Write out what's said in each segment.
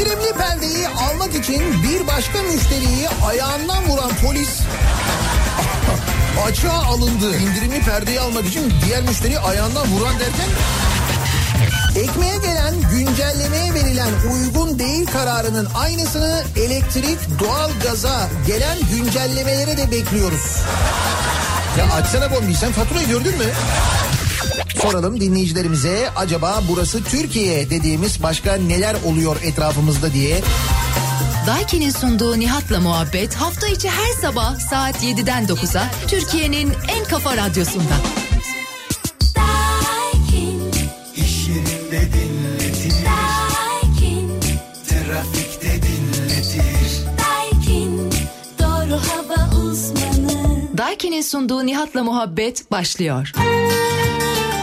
İndirimli perdeyi almak için bir başka müşteriyi ayağından vuran polis açığa alındı. İndirimli perdeyi almak için diğer müşteriyi ayağından vuran derken Ekmeğe gelen güncellemeye verilen uygun değil kararının aynısını elektrik, doğal gaza gelen güncellemelere de bekliyoruz. Ya açsana bombi sen faturayı gördün mü? Soralım dinleyicilerimize acaba burası Türkiye dediğimiz başka neler oluyor etrafımızda diye. Daiki'nin sunduğu Nihat'la muhabbet hafta içi her sabah saat 7'den 9'a Türkiye'nin en kafa radyosunda. Daiki'nin sunduğu Nihat'la muhabbet başlıyor. Sevdim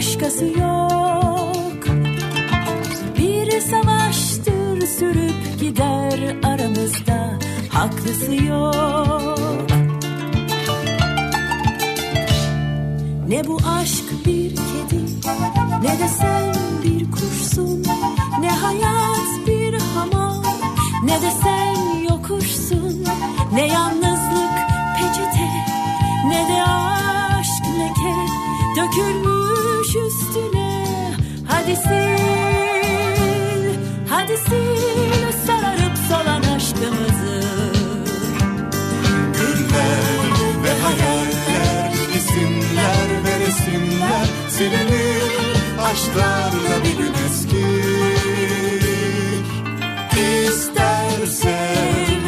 Başkası yok. Bir savaştır sürüp gider aramızda Haklısı yok. Ne bu aşk bir kedi Ne de sen bir kuşsun Ne hayat bir hamam Ne de sen yokuşsun Ne yalnızlık Hadi sil Hadi sil Sararıp solan aşkımızı Güller ve hayaller, isimler ve resimler silinir. Aşklarla bir gün eski. İster sev,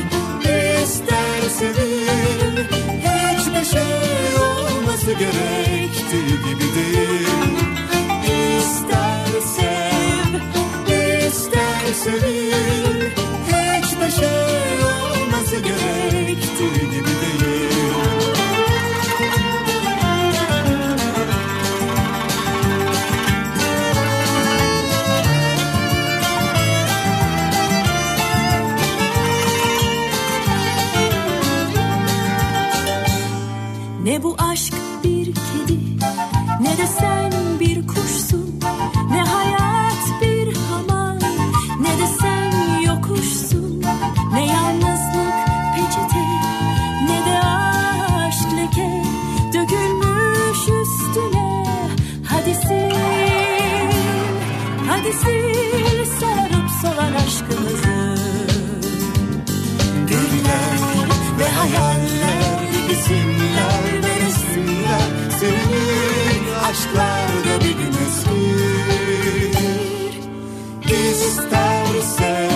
ister sevil. Hiçbir şey olması gerektiği gibi değil. İster sevil. Hiçbir şey olması gerektiği gibi değil. Ne bu aşk bir senin aşklarda bir gün eskir. İster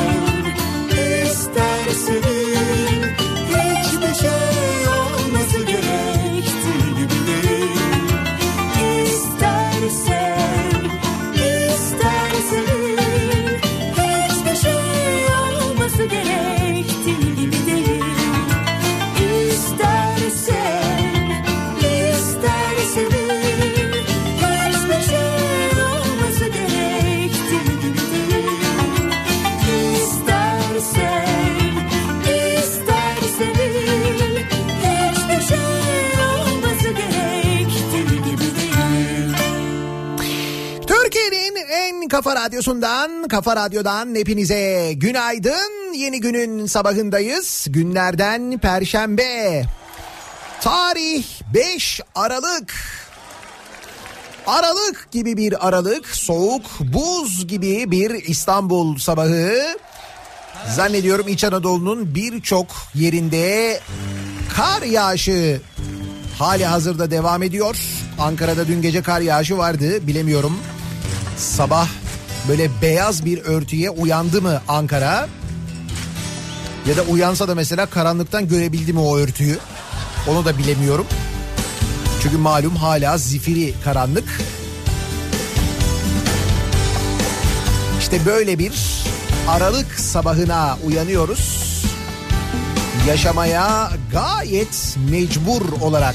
kafa radyosundan, kafa radyodan hepinize günaydın. Yeni günün sabahındayız. Günlerden Perşembe. Tarih 5 Aralık. Aralık gibi bir Aralık, soğuk, buz gibi bir İstanbul sabahı. Zannediyorum İç Anadolu'nun birçok yerinde kar yağışı hali hazırda devam ediyor. Ankara'da dün gece kar yağışı vardı bilemiyorum. Sabah böyle beyaz bir örtüye uyandı mı Ankara? Ya da uyansa da mesela karanlıktan görebildi mi o örtüyü? Onu da bilemiyorum. Çünkü malum hala zifiri karanlık. İşte böyle bir Aralık sabahına uyanıyoruz. Yaşamaya gayet mecbur olarak.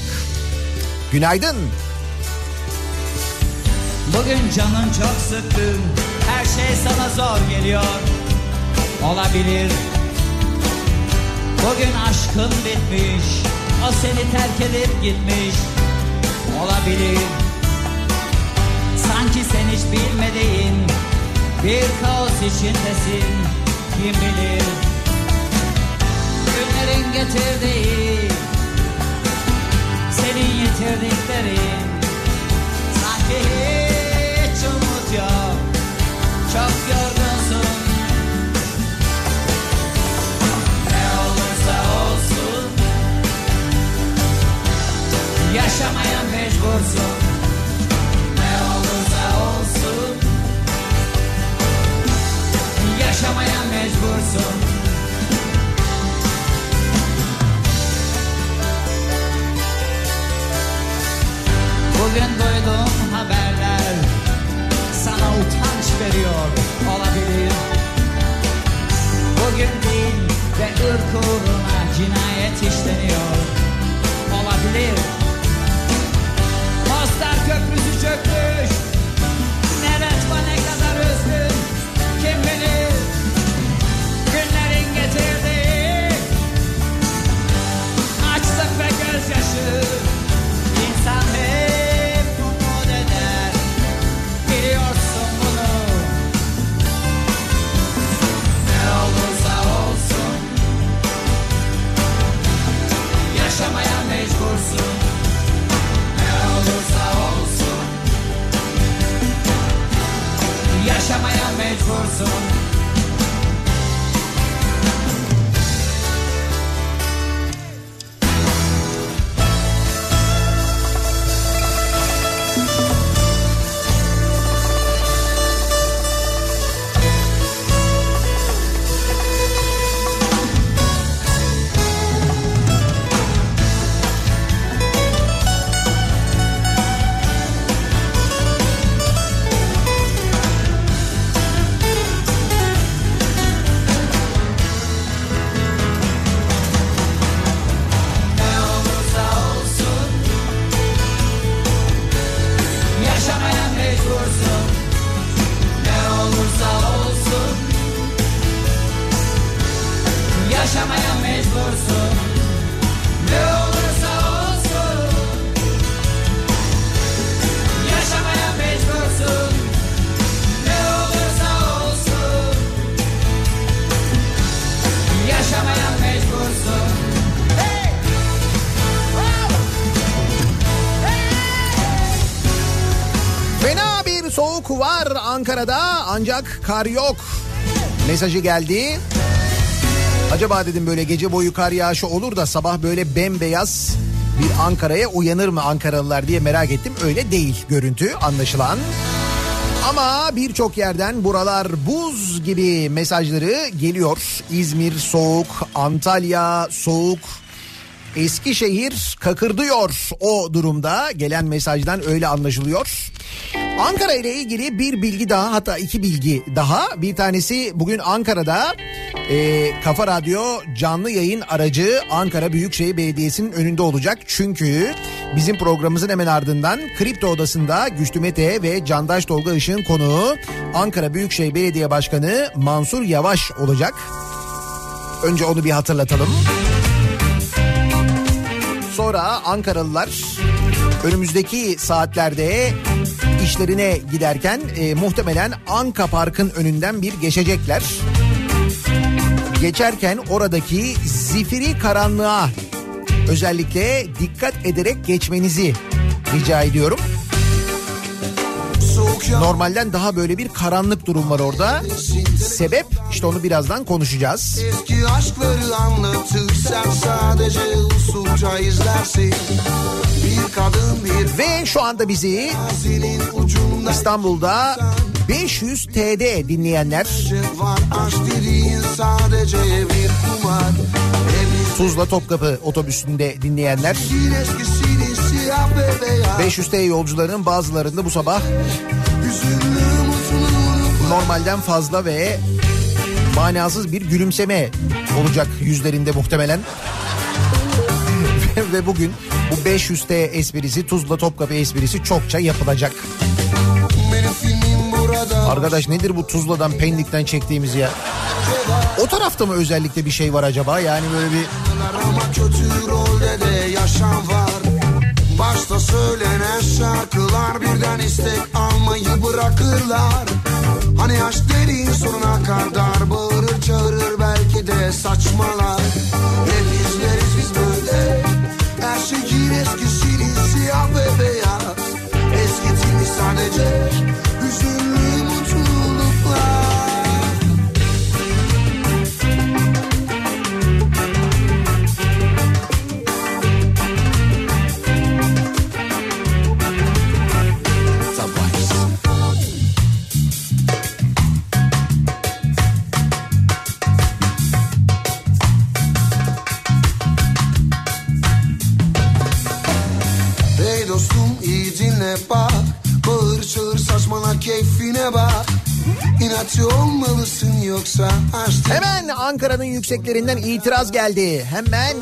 Günaydın. Bugün canın çok sıkkın Her şey sana zor geliyor. Olabilir. Bugün aşkın bitmiş. O seni terk edip gitmiş. Olabilir. Sanki sen hiç bilmediğin Bir kaos içindesin. Kim bilir? Günlerin getirdiği Senin yitirdiklerin. Sanki hiç Yaşamaya mecbursun. Ne olursa olsun. Yaşamaya mecbursun. Bugün duyduğum utanç veriyor olabilir. Bugün din ve ırk uğruna cinayet işleniyor olabilir. Bir soğuk var Ankara'da ancak kar yok. Mesajı geldi. Acaba dedim böyle gece boyu kar yağışı olur da sabah böyle bembeyaz bir Ankara'ya uyanır mı Ankaralılar diye merak ettim. Öyle değil görüntü anlaşılan. Ama birçok yerden buralar buz gibi mesajları geliyor. İzmir soğuk, Antalya soğuk, Eskişehir kakırdıyor o durumda gelen mesajdan öyle anlaşılıyor. Ankara ile ilgili bir bilgi daha hatta iki bilgi daha. Bir tanesi bugün Ankara'da e, Kafa Radyo canlı yayın aracı Ankara Büyükşehir Belediyesi'nin önünde olacak. Çünkü bizim programımızın hemen ardından Kripto Odası'nda Güçlü Mete ve Candaş Tolga Işık'ın konuğu Ankara Büyükşehir Belediye Başkanı Mansur Yavaş olacak. Önce onu bir hatırlatalım. Sonra Ankaralılar önümüzdeki saatlerde işlerine giderken e, muhtemelen Anka Park'ın önünden bir geçecekler. Geçerken oradaki zifiri karanlığa özellikle dikkat ederek geçmenizi rica ediyorum. Normalden daha böyle bir karanlık durum var orada. Sebep? İşte onu birazdan konuşacağız. Eski aşkları anlatır sen sadece usulca izlersin. Bir kadın bir Ve şu anda bizi İstanbul'da 500 TD dinleyenler. Var Aşk dediğin sadece bir kumar Tuzla Topkapı otobüsünde dinleyenler bir eskisini siyah ve beyaz 500 T yolcularının bazılarında bu sabah normalden fazla ve manasız bir gülümseme olacak yüzlerinde muhtemelen. Ve bugün bu 500 T esprisi Tuzla Topkapı esprisi çokça yapılacak. Da Arkadaş nedir bu Tuzla'dan Pendik'ten çektiğimiz ya? O tarafta mı özellikle bir şey var acaba? Yani böyle bir Ama kötü rolde de yaşam var. Başta söylenen şarkılar birden istek almayı bırakırlar. Hani aşk dediğin sonuna kadar bağırır çağırır belki de saçmalar. Hep izleriz biz böyle. Her şeyin eskisinin siyah ve beyaz. Eskitilmiş sadece Ankara'nın yükseklerinden itiraz geldi. Hemen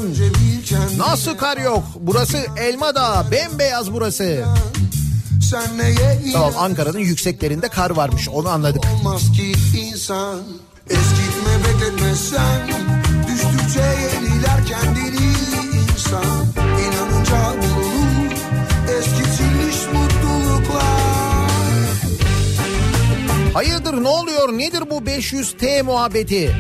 nasıl kar yok? Burası Elmadağ, bembeyaz burası. Tamam Ankara'nın yükseklerinde kar varmış onu anladık. olmaz ki insan Eskitme bekletme sen Düştükçe yeniler kendini insan İnanınca bulunur Eskitilmiş mutluluklar Hayırdır ne oluyor nedir bu 500T muhabbeti?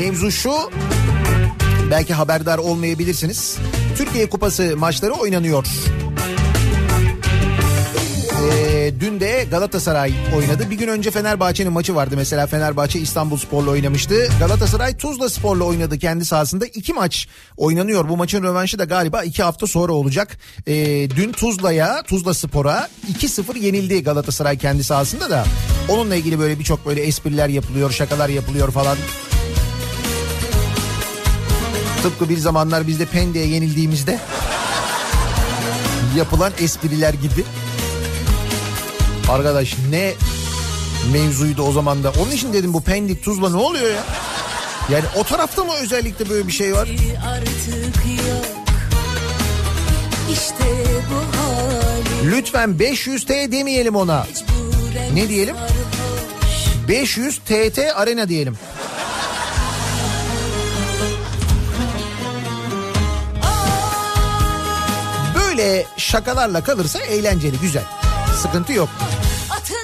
Mevzu şu belki haberdar olmayabilirsiniz. Türkiye Kupası maçları oynanıyor. Ee, dün de Galatasaray oynadı. Bir gün önce Fenerbahçe'nin maçı vardı. Mesela Fenerbahçe İstanbul Spor'la oynamıştı. Galatasaray Tuzla Spor'la oynadı kendi sahasında. iki maç oynanıyor. Bu maçın rövanşı da galiba iki hafta sonra olacak. Ee, dün Tuzla'ya, Tuzla Spor'a 2-0 yenildi Galatasaray kendi sahasında da. Onunla ilgili böyle birçok böyle espriler yapılıyor, şakalar yapılıyor falan. Tıpkı bir zamanlar biz de Pendik'e yenildiğimizde yapılan espriler gibi. Arkadaş ne mevzuydu o zaman da. Onun için dedim bu Pendik Tuzla ne oluyor ya? Yani o tarafta mı özellikle böyle bir şey var? İşte Lütfen 500T demeyelim ona. Ne diyelim? sarhoş. 500 TT Arena diyelim. Böyle şakalarla kalırsa eğlenceli, güzel. Sıkıntı yok. Atın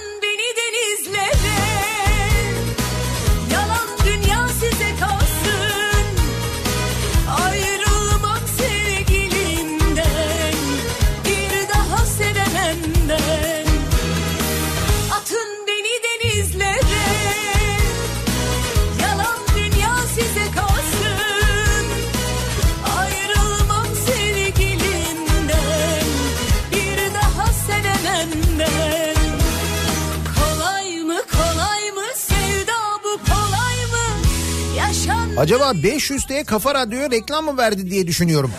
Acaba 500T'ye Kafa Radyo'ya reklam mı verdi diye düşünüyorum.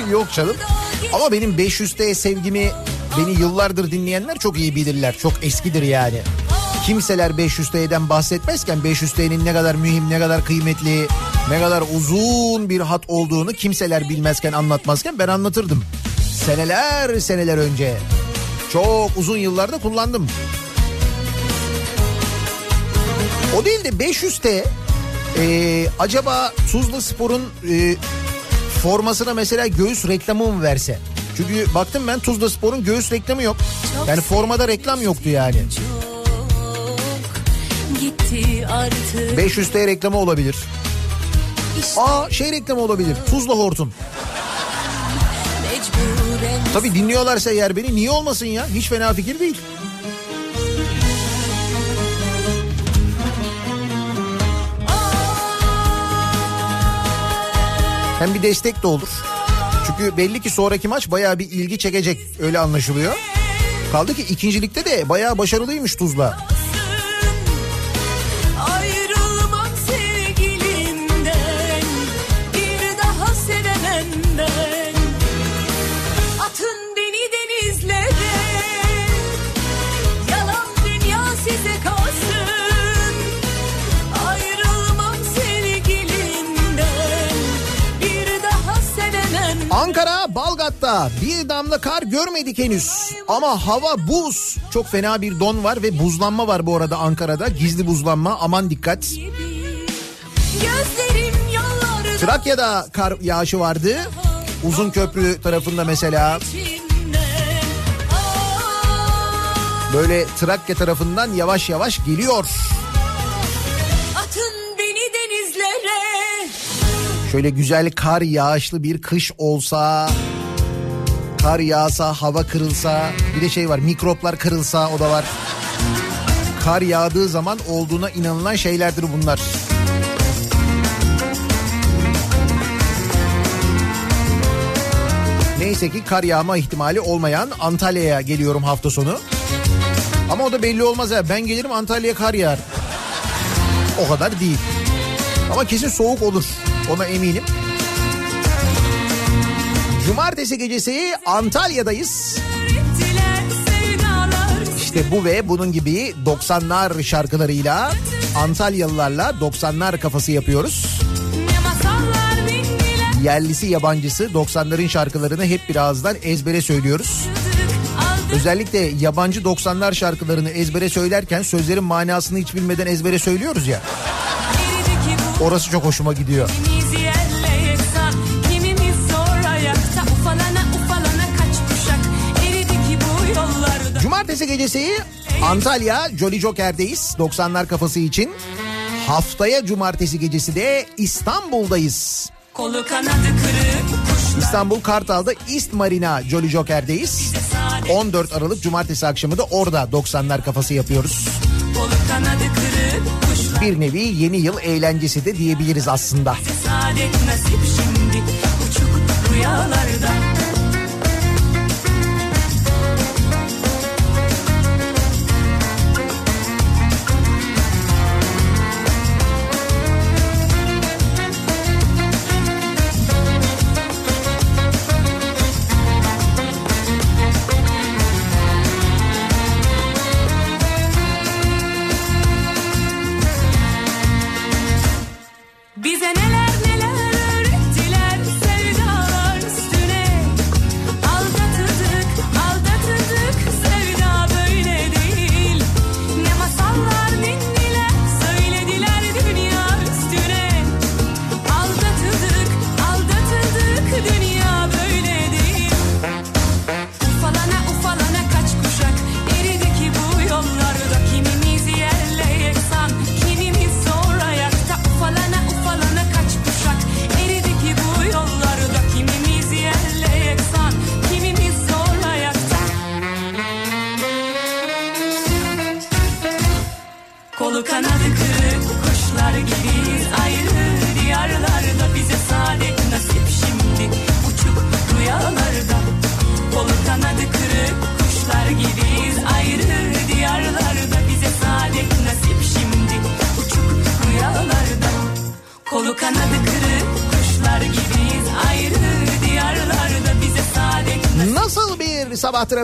yok canım. Ama benim 500T sevgimi beni yıllardır dinleyenler çok iyi bilirler. Çok eskidir yani. Kimseler 500T'den bahsetmezken 500T'nin ne kadar mühim, ne kadar kıymetli, ne kadar uzun bir hat olduğunu kimseler bilmezken anlatmazken ben anlatırdım. Seneler seneler önce. Çok uzun yıllarda kullandım. O değil de 500T e, acaba Tuzla Spor'un e, formasına mesela göğüs reklamı mı verse? Çünkü baktım ben Tuzla Spor'un göğüs reklamı yok. Yani formada reklam yoktu yani. çok gitti artık 500T reklamı olabilir. Aa şey reklamı olabilir. Tuzla Hortum. Tabii dinliyorlarsa eğer beni niye olmasın ya? Hiç fena fikir değil. Hem bir destek de olur. Çünkü belli ki sonraki maç bayağı bir ilgi çekecek. Öyle anlaşılıyor. Kaldı ki ikincilikte de bayağı başarılıymış Tuzla. Bir damla kar görmedik henüz. Ama hava buz. Çok fena bir don var ve buzlanma var bu arada Ankara'da. Gizli buzlanma aman dikkat. Trakya'da kar yağışı vardı. Uzun köprü tarafında mesela. Aa, böyle Trakya tarafından yavaş yavaş geliyor. Şöyle güzel kar yağışlı bir kış olsa kar yağsa hava kırılsa bir de şey var mikroplar kırılsa o da var. Kar yağdığı zaman olduğuna inanılan şeylerdir bunlar. Neyse ki kar yağma ihtimali olmayan Antalya'ya geliyorum hafta sonu. Ama o da belli olmaz ya. Ben gelirim Antalya'ya kar yağar. O kadar değil. Ama kesin soğuk olur. Ona eminim. Cumartesi gecesi Antalya'dayız. İşte bu ve bunun gibi 90'lar şarkılarıyla Antalyalılarla 90'lar kafası yapıyoruz. Yerlisi yabancısı 90'ların şarkılarını hep bir ağızdan ezbere söylüyoruz. Özellikle yabancı 90'lar şarkılarını ezbere söylerken sözlerin manasını hiç bilmeden ezbere söylüyoruz ya. Orası çok hoşuma gidiyor. Cumartesi gecesi Antalya Jolly Joker'deyiz 90'lar kafası için. Haftaya cumartesi gecesi de İstanbul'dayız. Kolu kanadı kırık kuşlar İstanbul Kartal'da East Marina Jolly Joker'deyiz. 14 Aralık cumartesi akşamı da orada 90'lar kafası yapıyoruz. Kolu kanadı kırık kuşlar Bir nevi yeni yıl eğlencesi de diyebiliriz aslında. Saadet nasip şimdi Uçuk rüyalarda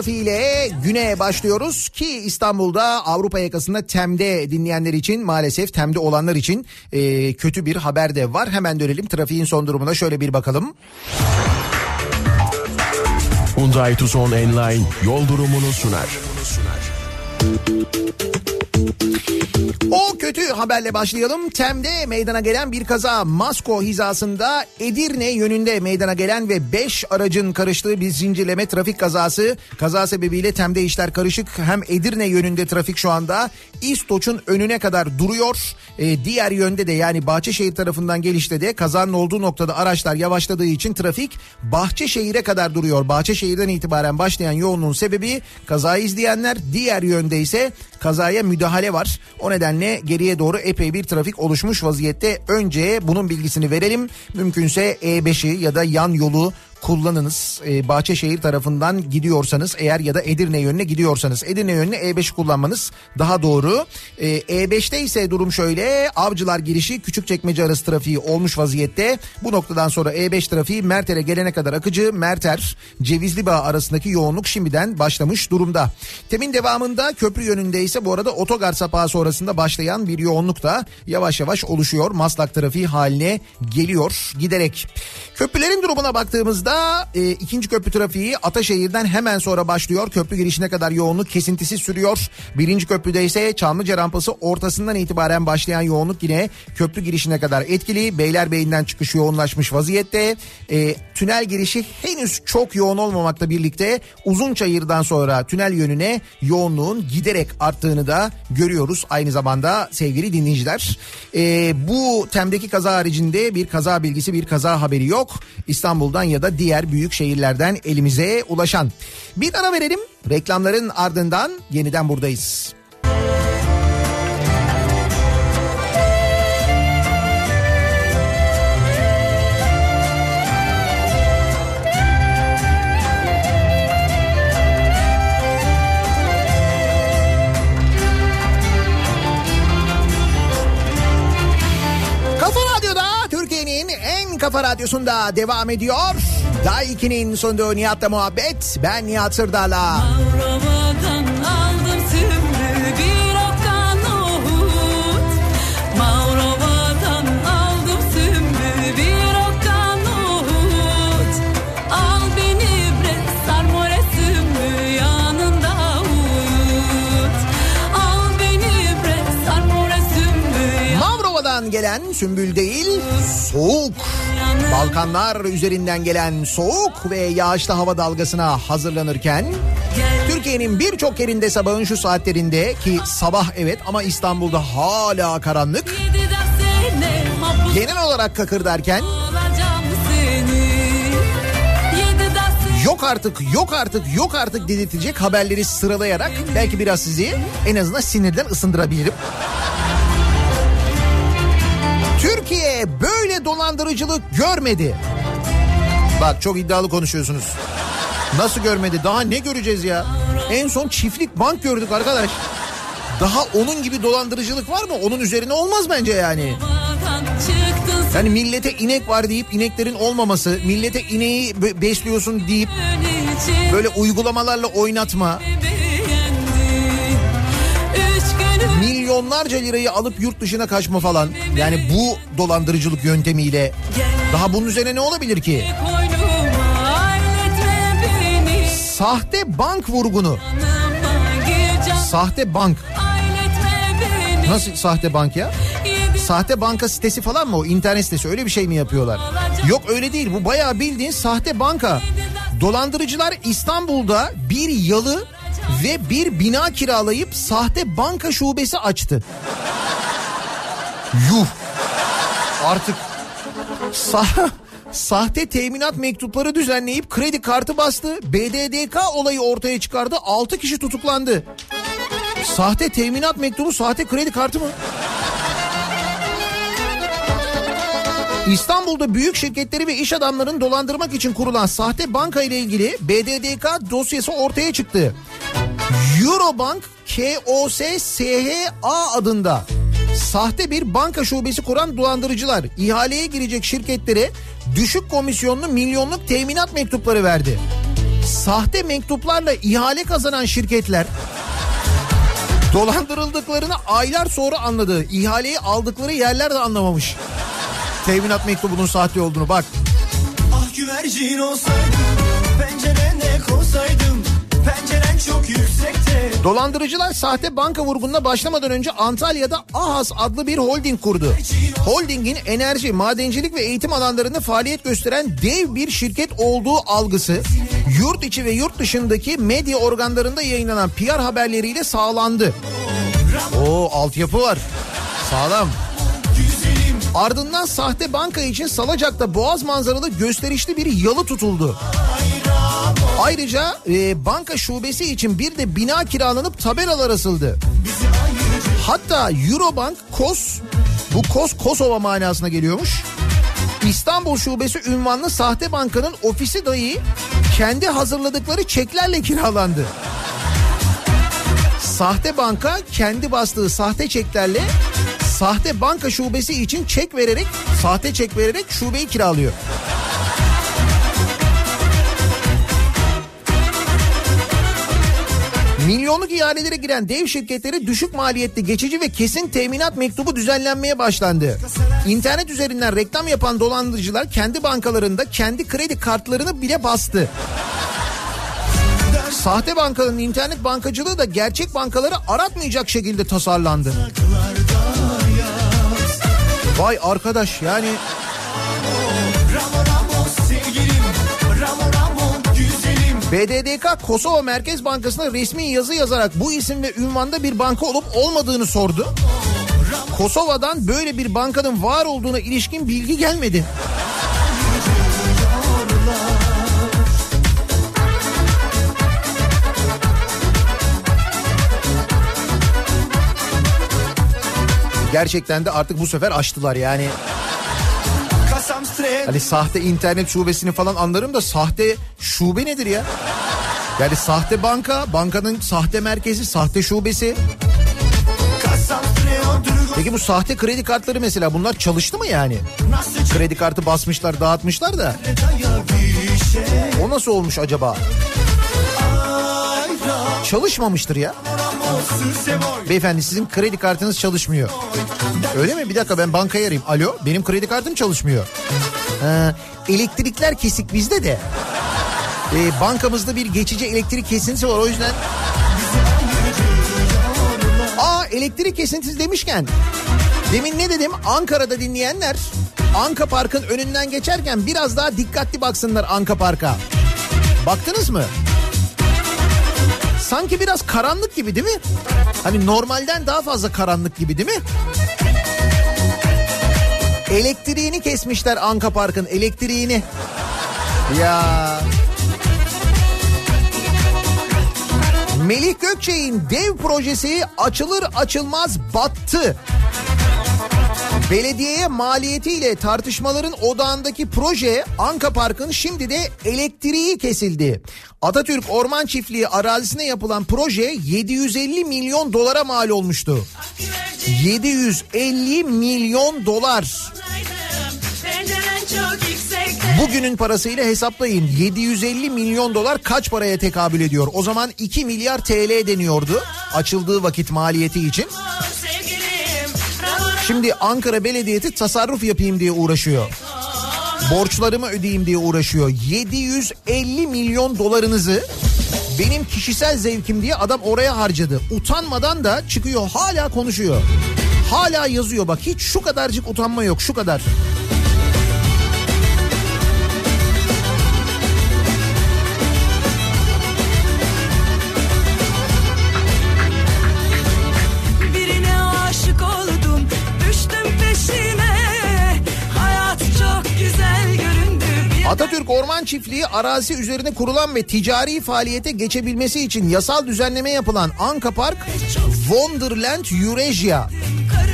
trafiğiyle güne başlıyoruz ki İstanbul'da Avrupa yakasında Tem'de dinleyenler için maalesef Tem'de olanlar için e, kötü bir haber de var. Hemen dönelim trafiğin son durumuna şöyle bir bakalım. Hyundai Tucson Enline yol durumunu sunar. O kötü haberle başlayalım. Tem'de meydana gelen bir kaza Masko hizasında Edirne yönünde meydana gelen ve 5 aracın karıştığı bir zincirleme trafik kazası. Kaza sebebiyle Tem'de işler karışık. Hem Edirne yönünde trafik şu anda İstoç'un önüne kadar duruyor. Ee, diğer yönde de yani Bahçeşehir tarafından gelişte de kazanın olduğu noktada araçlar yavaşladığı için trafik Bahçeşehir'e kadar duruyor. Bahçeşehir'den itibaren başlayan yoğunluğun sebebi kazayı izleyenler diğer yönde ise kazaya müdahale var. O nedenle geriye doğru epey bir trafik oluşmuş vaziyette. Önce bunun bilgisini verelim. Mümkünse E5'i ya da yan yolu kullanınız. Ee, Bahçeşehir tarafından gidiyorsanız eğer ya da Edirne yönüne gidiyorsanız Edirne yönüne E5 kullanmanız daha doğru. Ee, E5'te ise durum şöyle Avcılar girişi Küçükçekmece arası trafiği olmuş vaziyette. Bu noktadan sonra E5 trafiği Merter'e gelene kadar akıcı. Merter Cevizlibağ arasındaki yoğunluk şimdiden başlamış durumda. Temin devamında köprü yönünde ise bu arada otogar sapağı sonrasında başlayan bir yoğunluk da yavaş yavaş oluşuyor. Maslak trafiği haline geliyor giderek. Köprülerin durumuna baktığımızda İstanbul'da e, ikinci köprü trafiği Ataşehir'den hemen sonra başlıyor. Köprü girişine kadar yoğunluk kesintisi sürüyor. Birinci köprüde ise Çamlıca rampası ortasından itibaren başlayan yoğunluk yine köprü girişine kadar etkili. Beylerbeyi'nden çıkış yoğunlaşmış vaziyette. E, tünel girişi henüz çok yoğun olmamakla birlikte Uzunçayır'dan sonra tünel yönüne yoğunluğun giderek arttığını da görüyoruz. Aynı zamanda sevgili dinleyiciler e, bu temdeki kaza haricinde bir kaza bilgisi bir kaza haberi yok. İstanbul'dan ya da diğer büyük şehirlerden elimize ulaşan. Bir ara verelim reklamların ardından yeniden buradayız. Kafa radyosunda devam ediyor. Day 2'nin sunduğu Nihat'la muhabbet. Ben Nihat Sırdar'la. Mavrovadan Gelen sümbül değil, soğuk. Balkanlar üzerinden gelen soğuk ve yağışlı hava dalgasına hazırlanırken Türkiye'nin birçok yerinde sabahın şu saatlerinde ki sabah evet ama İstanbul'da hala karanlık. Genel olarak kakır derken yok artık yok artık yok artık dedirtecek haberleri sıralayarak belki biraz sizi en azından sinirden ısındırabilirim. Böyle dolandırıcılık görmedi. Bak çok iddialı konuşuyorsunuz. Nasıl görmedi? Daha ne göreceğiz ya? En son çiftlik bank gördük arkadaş. Daha onun gibi dolandırıcılık var mı? Onun üzerine olmaz bence yani. Yani millete inek var deyip ineklerin olmaması, millete ineği be- besliyorsun deyip böyle uygulamalarla oynatma, milyonlarca lirayı alıp yurt dışına kaçma falan. Yani bu dolandırıcılık yöntemiyle daha bunun üzerine ne olabilir ki? Sahte bank vurgunu. Sahte bank. Nasıl sahte bank ya? Sahte banka sitesi falan mı o? İnternet sitesi öyle bir şey mi yapıyorlar? Yok öyle değil. Bu bayağı bildiğin sahte banka. Dolandırıcılar İstanbul'da bir yalı ve bir bina kiralayıp sahte banka şubesi açtı. Yuh. Artık Sa- sahte teminat mektupları düzenleyip kredi kartı bastı. BDDK olayı ortaya çıkardı. 6 kişi tutuklandı. Sahte teminat mektubu, sahte kredi kartı mı? İstanbul'da büyük şirketleri ve iş adamlarını dolandırmak için kurulan sahte banka ile ilgili BDDK dosyası ortaya çıktı. Eurobank KOS SHA adında sahte bir banka şubesi kuran dolandırıcılar ihaleye girecek şirketlere düşük komisyonlu milyonluk teminat mektupları verdi. Sahte mektuplarla ihale kazanan şirketler dolandırıldıklarını aylar sonra anladı. İhaleyi aldıkları yerler de anlamamış. Teminat mektubunun sahte olduğunu bak. Ah güvercin olsaydım pencerene konsaydım penceren çok yüksekte Dolandırıcılar sahte banka vurgununa başlamadan önce Antalya'da AHAS adlı bir holding kurdu. Holdingin enerji, madencilik ve eğitim alanlarında faaliyet gösteren dev bir şirket olduğu algısı yurt içi ve yurt dışındaki medya organlarında yayınlanan PR haberleriyle sağlandı. O altyapı var. Sağlam. Ardından sahte banka için Salacak'ta boğaz manzaralı gösterişli bir yalı tutuldu. Ayrıca e, banka şubesi için bir de bina kiralanıp tabelalar asıldı. Hatta Eurobank KOS, bu KOS Kosova manasına geliyormuş. İstanbul şubesi ünvanlı sahte bankanın ofisi dahi kendi hazırladıkları çeklerle kiralandı. Sahte banka kendi bastığı sahte çeklerle sahte banka şubesi için çek vererek, sahte çek vererek şubeyi kiralıyor. Milyonluk ihalelere giren dev şirketlere düşük maliyetli geçici ve kesin teminat mektubu düzenlenmeye başlandı. İnternet üzerinden reklam yapan dolandırıcılar kendi bankalarında kendi kredi kartlarını bile bastı. Sahte bankanın internet bankacılığı da gerçek bankaları aratmayacak şekilde tasarlandı. Vay arkadaş yani BDDK Kosova Merkez Bankası'na resmi yazı yazarak bu isim ve ünvanda bir banka olup olmadığını sordu. Kosova'dan böyle bir bankanın var olduğuna ilişkin bilgi gelmedi. Gerçekten de artık bu sefer açtılar yani. Hani sahte internet şubesini falan anlarım da sahte şube nedir ya? Yani sahte banka, bankanın sahte merkezi, sahte şubesi. Peki bu sahte kredi kartları mesela bunlar çalıştı mı yani? Kredi kartı basmışlar, dağıtmışlar da. O nasıl olmuş acaba? Çalışmamıştır ya. Beyefendi sizin kredi kartınız çalışmıyor. Öyle mi? Bir dakika ben bankaya arayayım. Alo benim kredi kartım çalışmıyor. Ee, elektrikler kesik bizde de. Ee, bankamızda bir geçici elektrik kesintisi var o yüzden. Aa elektrik kesintisi demişken. Demin ne dedim? Ankara'da dinleyenler Anka Park'ın önünden geçerken biraz daha dikkatli baksınlar Anka Park'a. Baktınız mı? Sanki biraz karanlık gibi değil mi? Hani normalden daha fazla karanlık gibi değil mi? Elektriğini kesmişler Anka Park'ın elektriğini. Ya. Melih Gökçe'nin dev projesi açılır açılmaz battı. Belediyeye maliyetiyle tartışmaların odağındaki proje Anka Park'ın şimdi de elektriği kesildi. Atatürk Orman Çiftliği arazisine yapılan proje 750 milyon dolara mal olmuştu. 750 milyon dolar. Bugünün parasıyla hesaplayın 750 milyon dolar kaç paraya tekabül ediyor? O zaman 2 milyar TL deniyordu açıldığı vakit maliyeti için. Şimdi Ankara Belediyesi tasarruf yapayım diye uğraşıyor. Borçlarımı ödeyeyim diye uğraşıyor. 750 milyon dolarınızı benim kişisel zevkim diye adam oraya harcadı. Utanmadan da çıkıyor hala konuşuyor. Hala yazıyor bak hiç şu kadarcık utanma yok şu kadar. Orman Çiftliği arazi üzerine kurulan ve ticari faaliyete geçebilmesi için yasal düzenleme yapılan Anka Park Wonderland Eurasia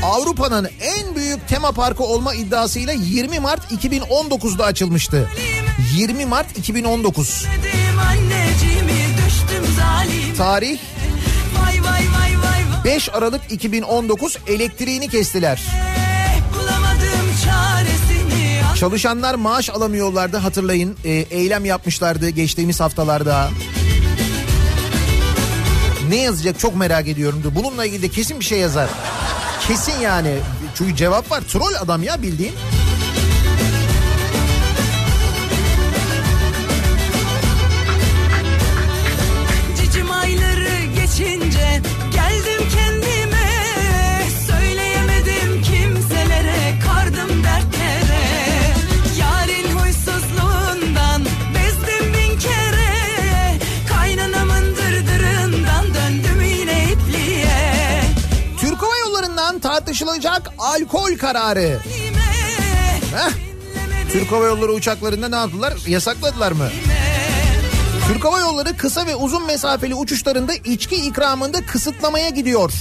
Avrupa'nın en büyük tema parkı olma iddiasıyla 20 Mart 2019'da açılmıştı. 20 Mart 2019. dedim anneciğimi Düştüm zalim Tarih Vay vay vay vay vay 5 Aralık 2019 elektriğini kestiler. Çalışanlar maaş alamıyorlardı hatırlayın. Ee, eylem yapmışlardı geçtiğimiz haftalarda. Ne yazacak çok merak ediyorum. Bununla ilgili de kesin bir şey yazar. Kesin yani. Çünkü cevap var. Troll adam ya bildiğin. Tartışılacak alkol kararı. Heh. Türk Hava Yolları uçaklarında ne yaptılar? Yasakladılar mı? Türk Hava Yolları kısa ve uzun mesafeli uçuşlarında içki ikramında kısıtlamaya gidiyor.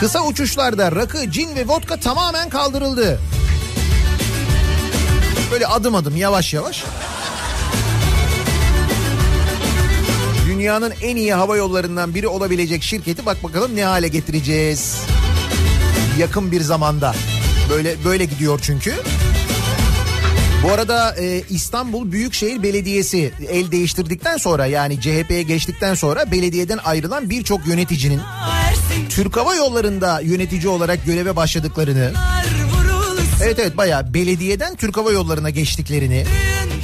Kısa uçuşlarda rakı, cin ve vodka tamamen kaldırıldı. Böyle adım adım yavaş yavaş. Dünyanın en iyi hava yollarından biri olabilecek şirketi bak bakalım ne hale getireceğiz. Yakın bir zamanda. Böyle böyle gidiyor çünkü. Bu arada e, İstanbul Büyükşehir Belediyesi el değiştirdikten sonra yani CHP'ye geçtikten sonra belediyeden ayrılan birçok yöneticinin Türk Hava Yolları'nda yönetici olarak göreve başladıklarını Evet evet bayağı belediyeden Türk Hava Yolları'na geçtiklerini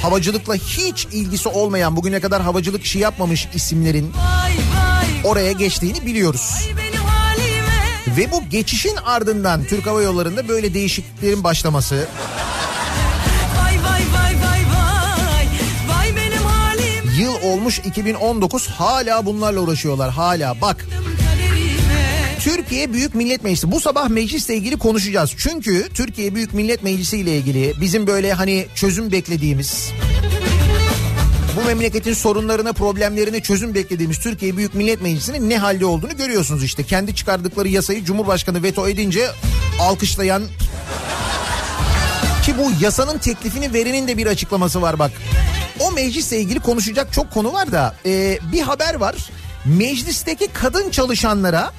havacılıkla hiç ilgisi olmayan bugüne kadar havacılık işi yapmamış isimlerin oraya geçtiğini biliyoruz. Ve bu geçişin ardından Türk Hava Yolları'nda böyle değişikliklerin başlaması. Vay vay vay vay vay. Vay benim halim. Yıl olmuş 2019 hala bunlarla uğraşıyorlar hala. Bak Türkiye Büyük Millet Meclisi. Bu sabah meclisle ilgili konuşacağız. Çünkü Türkiye Büyük Millet Meclisi ile ilgili bizim böyle hani çözüm beklediğimiz bu memleketin sorunlarına, problemlerine çözüm beklediğimiz Türkiye Büyük Millet Meclisi'nin ne halde olduğunu görüyorsunuz işte. Kendi çıkardıkları yasayı Cumhurbaşkanı veto edince alkışlayan ki bu yasanın teklifini verenin de bir açıklaması var bak. O meclisle ilgili konuşacak çok konu var da e, bir haber var. Meclisteki kadın çalışanlara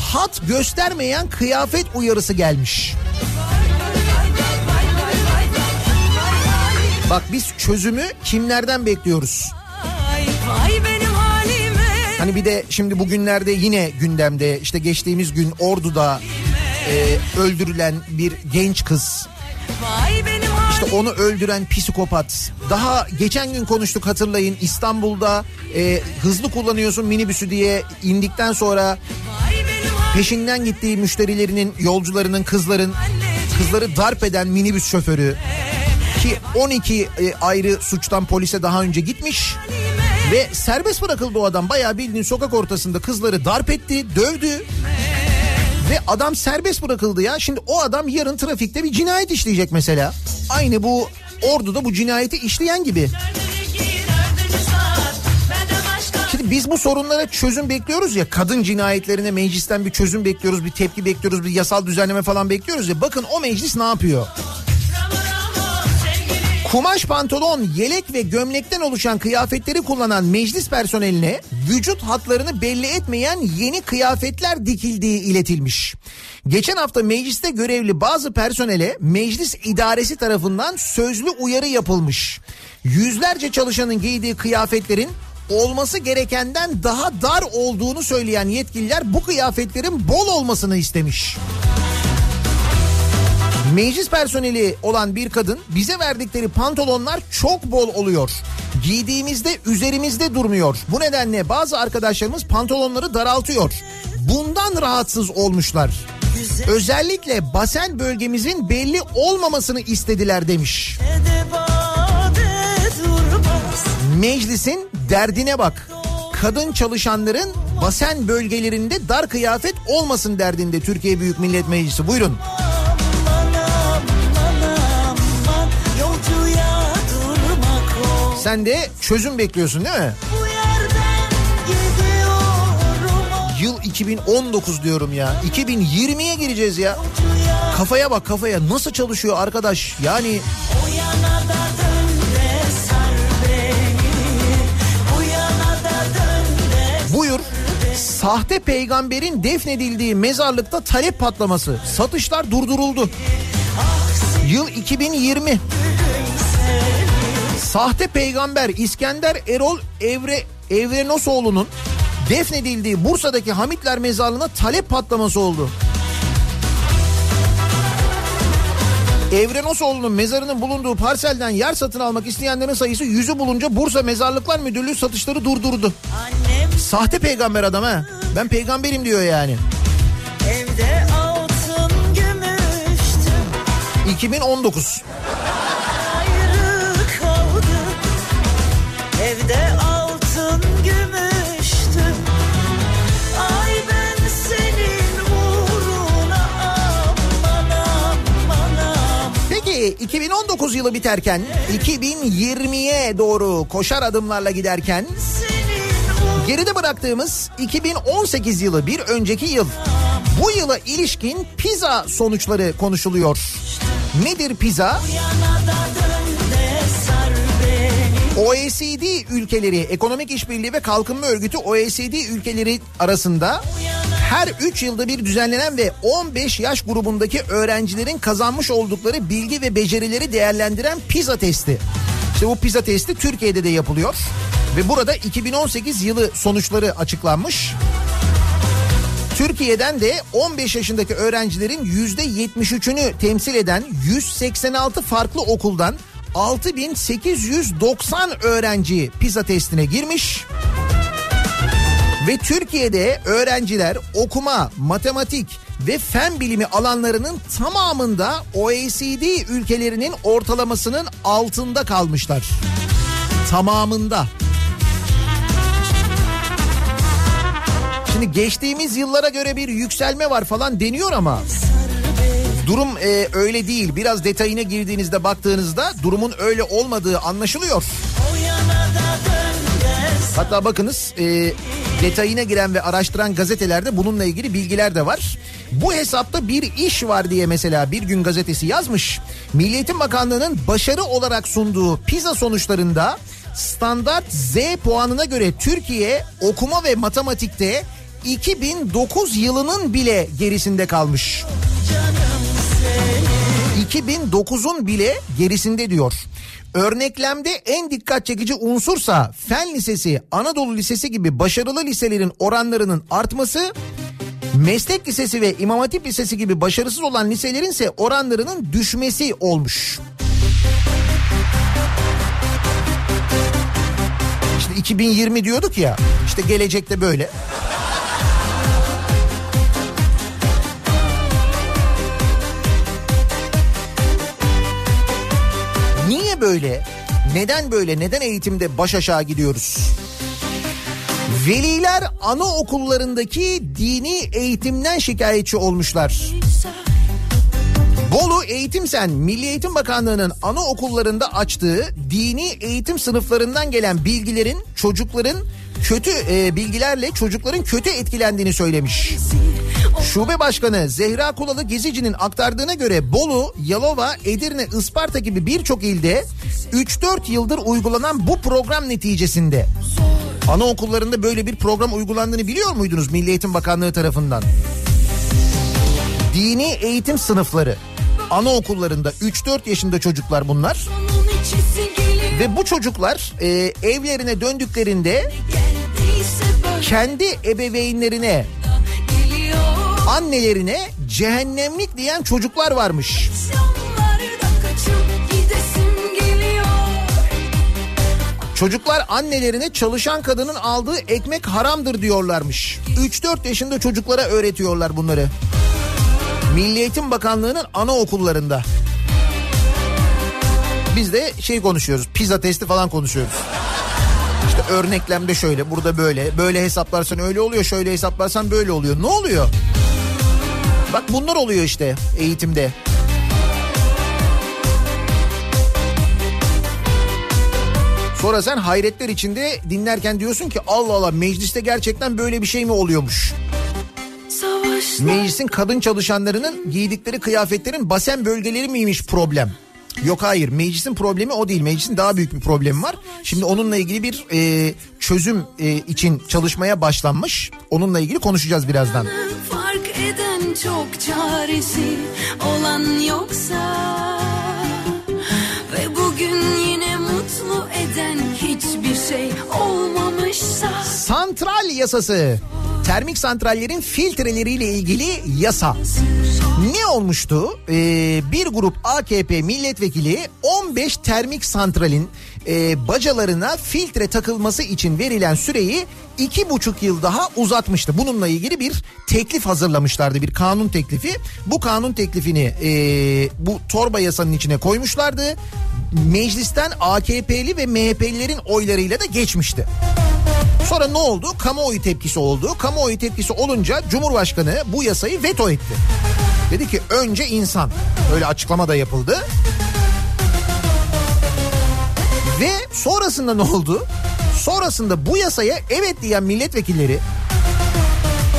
hat göstermeyen kıyafet uyarısı gelmiş. Bak biz çözümü kimlerden bekliyoruz? Hani bir de şimdi bugünlerde yine gündemde işte geçtiğimiz gün Ordu'da e, öldürülen bir genç kız. İşte onu öldüren psikopat. Daha geçen gün konuştuk hatırlayın İstanbul'da e, hızlı kullanıyorsun minibüsü diye indikten sonra peşinden gittiği müşterilerinin, yolcularının, kızların kızları darp eden minibüs şoförü ki 12 e, ayrı suçtan polise daha önce gitmiş ve serbest bırakıldı o adam. Bayağı bildiğin sokak ortasında kızları darp etti, dövdü. Ve adam serbest bırakıldı ya. Şimdi o adam yarın trafikte bir cinayet işleyecek mesela. Aynı bu Ordu'da bu cinayeti işleyen gibi. Şimdi biz bu sorunlara çözüm bekliyoruz ya kadın cinayetlerine meclisten bir çözüm bekliyoruz bir tepki bekliyoruz bir yasal düzenleme falan bekliyoruz ya bakın o meclis ne yapıyor? Kumaş pantolon, yelek ve gömlekten oluşan kıyafetleri kullanan meclis personeline vücut hatlarını belli etmeyen yeni kıyafetler dikildiği iletilmiş. Geçen hafta mecliste görevli bazı personele meclis idaresi tarafından sözlü uyarı yapılmış. Yüzlerce çalışanın giydiği kıyafetlerin olması gerekenden daha dar olduğunu söyleyen yetkililer bu kıyafetlerin bol olmasını istemiş. Meclis personeli olan bir kadın bize verdikleri pantolonlar çok bol oluyor. Giydiğimizde üzerimizde durmuyor. Bu nedenle bazı arkadaşlarımız pantolonları daraltıyor. Bundan rahatsız olmuşlar. Özellikle basen bölgemizin belli olmamasını istediler demiş. Meclisin derdine bak. Kadın çalışanların basen bölgelerinde dar kıyafet olmasın derdinde Türkiye Büyük Millet Meclisi. Buyurun. Yolcuya Sen de çözüm bekliyorsun değil mi? Yıl 2019 diyorum ya. 2020'ye gireceğiz ya. Kafaya bak kafaya nasıl çalışıyor arkadaş. Yani buyur. Sahte peygamberin defnedildiği mezarlıkta talep patlaması. Satışlar durduruldu. Yıl 2020. Sahte peygamber İskender Erol Evre Evrenosoğlu'nun defnedildiği Bursa'daki Hamitler mezarlığına talep patlaması oldu. Evrenosoğlu'nun mezarının bulunduğu parselden yer satın almak isteyenlerin sayısı yüzü bulunca Bursa Mezarlıklar Müdürlüğü satışları durdurdu. Annem Sahte peygamber adam ha. Ben peygamberim diyor yani. evde altın gümüştü 2019. 2019 yılı biterken 2020'ye doğru koşar adımlarla giderken geride bıraktığımız 2018 yılı bir önceki yıl. Bu yıla ilişkin pizza sonuçları konuşuluyor. Nedir pizza? OECD ülkeleri, Ekonomik İşbirliği ve Kalkınma Örgütü OECD ülkeleri arasında her 3 yılda bir düzenlenen ve 15 yaş grubundaki öğrencilerin kazanmış oldukları bilgi ve becerileri değerlendiren PISA testi. İşte bu PISA testi Türkiye'de de yapılıyor ve burada 2018 yılı sonuçları açıklanmış. Türkiye'den de 15 yaşındaki öğrencilerin %73'ünü temsil eden 186 farklı okuldan 6890 öğrenci PISA testine girmiş. Ve Türkiye'de öğrenciler okuma, matematik ve fen bilimi alanlarının tamamında OECD ülkelerinin ortalamasının altında kalmışlar. Tamamında. Şimdi geçtiğimiz yıllara göre bir yükselme var falan deniyor ama durum e, öyle değil. Biraz detayına girdiğinizde baktığınızda durumun öyle olmadığı anlaşılıyor. Hatta bakınız e, detayına giren ve araştıran gazetelerde bununla ilgili bilgiler de var. Bu hesapta bir iş var diye mesela bir gün gazetesi yazmış. Milli Eğitim Bakanlığı'nın başarı olarak sunduğu PISA sonuçlarında standart Z puanına göre Türkiye okuma ve matematikte 2009 yılının bile gerisinde kalmış. 2009'un bile gerisinde diyor. Örneklemde en dikkat çekici unsursa Fen Lisesi, Anadolu Lisesi gibi başarılı liselerin oranlarının artması, Meslek Lisesi ve İmam Hatip Lisesi gibi başarısız olan liselerin ise oranlarının düşmesi olmuş. İşte 2020 diyorduk ya, işte gelecekte böyle. Böyle? Neden böyle? Neden eğitimde baş aşağı gidiyoruz? Veliler anaokullarındaki dini eğitimden şikayetçi olmuşlar. Bolu Eğitim Sen Milli Eğitim Bakanlığı'nın anaokullarında açtığı dini eğitim sınıflarından gelen bilgilerin çocukların kötü e, bilgilerle çocukların kötü etkilendiğini söylemiş. Şube Başkanı Zehra Kulalı Gezici'nin aktardığına göre Bolu, Yalova, Edirne, Isparta gibi birçok ilde 3-4 yıldır uygulanan bu program neticesinde anaokullarında böyle bir program uygulandığını biliyor muydunuz Milli Eğitim Bakanlığı tarafından? Dini eğitim sınıfları anaokullarında 3-4 yaşında çocuklar bunlar. Ve bu çocuklar e, evlerine döndüklerinde kendi ebeveynlerine annelerine cehennemlik diyen çocuklar varmış. Çocuklar annelerine çalışan kadının aldığı ekmek haramdır diyorlarmış. 3-4 yaşında çocuklara öğretiyorlar bunları. Milli Eğitim Bakanlığı'nın anaokullarında. Biz de şey konuşuyoruz. Pizza testi falan konuşuyoruz. İşte örneklemde şöyle, burada böyle. Böyle hesaplarsan öyle oluyor, şöyle hesaplarsan böyle oluyor. Ne oluyor? Bak bunlar oluyor işte eğitimde. Sonra sen hayretler içinde dinlerken diyorsun ki Allah Allah mecliste gerçekten böyle bir şey mi oluyormuş? Meclisin kadın çalışanlarının giydikleri kıyafetlerin basen bölgeleri miymiş problem? Yok hayır meclisin problemi o değil meclisin daha büyük bir problemi var. Şimdi onunla ilgili bir e, çözüm e, için çalışmaya başlanmış. Onunla ilgili konuşacağız birazdan. Fark eden çok çaresi olan yoksa Ve bugün yine mutlu eden hiçbir şey Santral yasası. Termik santrallerin filtreleriyle ilgili yasa. Ne olmuştu? Ee, bir grup AKP milletvekili 15 termik santralin e, bacalarına filtre takılması için verilen süreyi iki buçuk yıl daha uzatmıştı. Bununla ilgili bir teklif hazırlamışlardı bir kanun teklifi. Bu kanun teklifini e, bu torba yasanın içine koymuşlardı. Meclisten AKP'li ve MHP'lilerin oylarıyla da geçmişti. Sonra ne oldu? Kamuoyu tepkisi oldu. Kamuoyu tepkisi olunca Cumhurbaşkanı bu yasayı veto etti. Dedi ki önce insan. Öyle açıklama da yapıldı. Ve sonrasında ne oldu? Sonrasında bu yasaya evet diyen milletvekilleri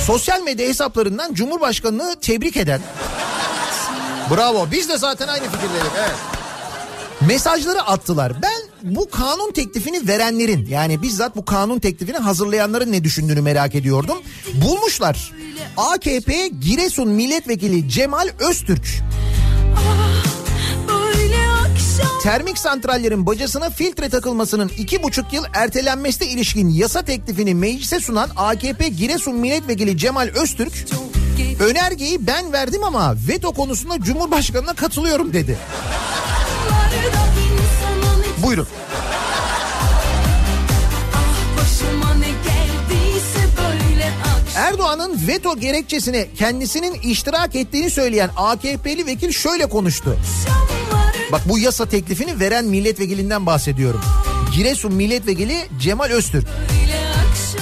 sosyal medya hesaplarından Cumhurbaşkanı'nı tebrik eden Bravo biz de zaten aynı fikirdeydik evet. Mesajları attılar. Ben bu kanun teklifini verenlerin yani bizzat bu kanun teklifini hazırlayanların ne düşündüğünü merak ediyordum. Bulmuşlar. AKP Giresun Milletvekili Cemal Öztürk termik santrallerin bacasına filtre takılmasının iki buçuk yıl ertelenmesine ilişkin yasa teklifini meclise sunan AKP Giresun Milletvekili Cemal Öztürk önergeyi ben verdim ama veto konusunda Cumhurbaşkanı'na katılıyorum dedi. Buyurun. Erdoğan'ın veto gerekçesine kendisinin iştirak ettiğini söyleyen AKP'li vekil şöyle konuştu. Akşamları Bak bu yasa teklifini veren milletvekilinden bahsediyorum. Giresun milletvekili Cemal Öztürk.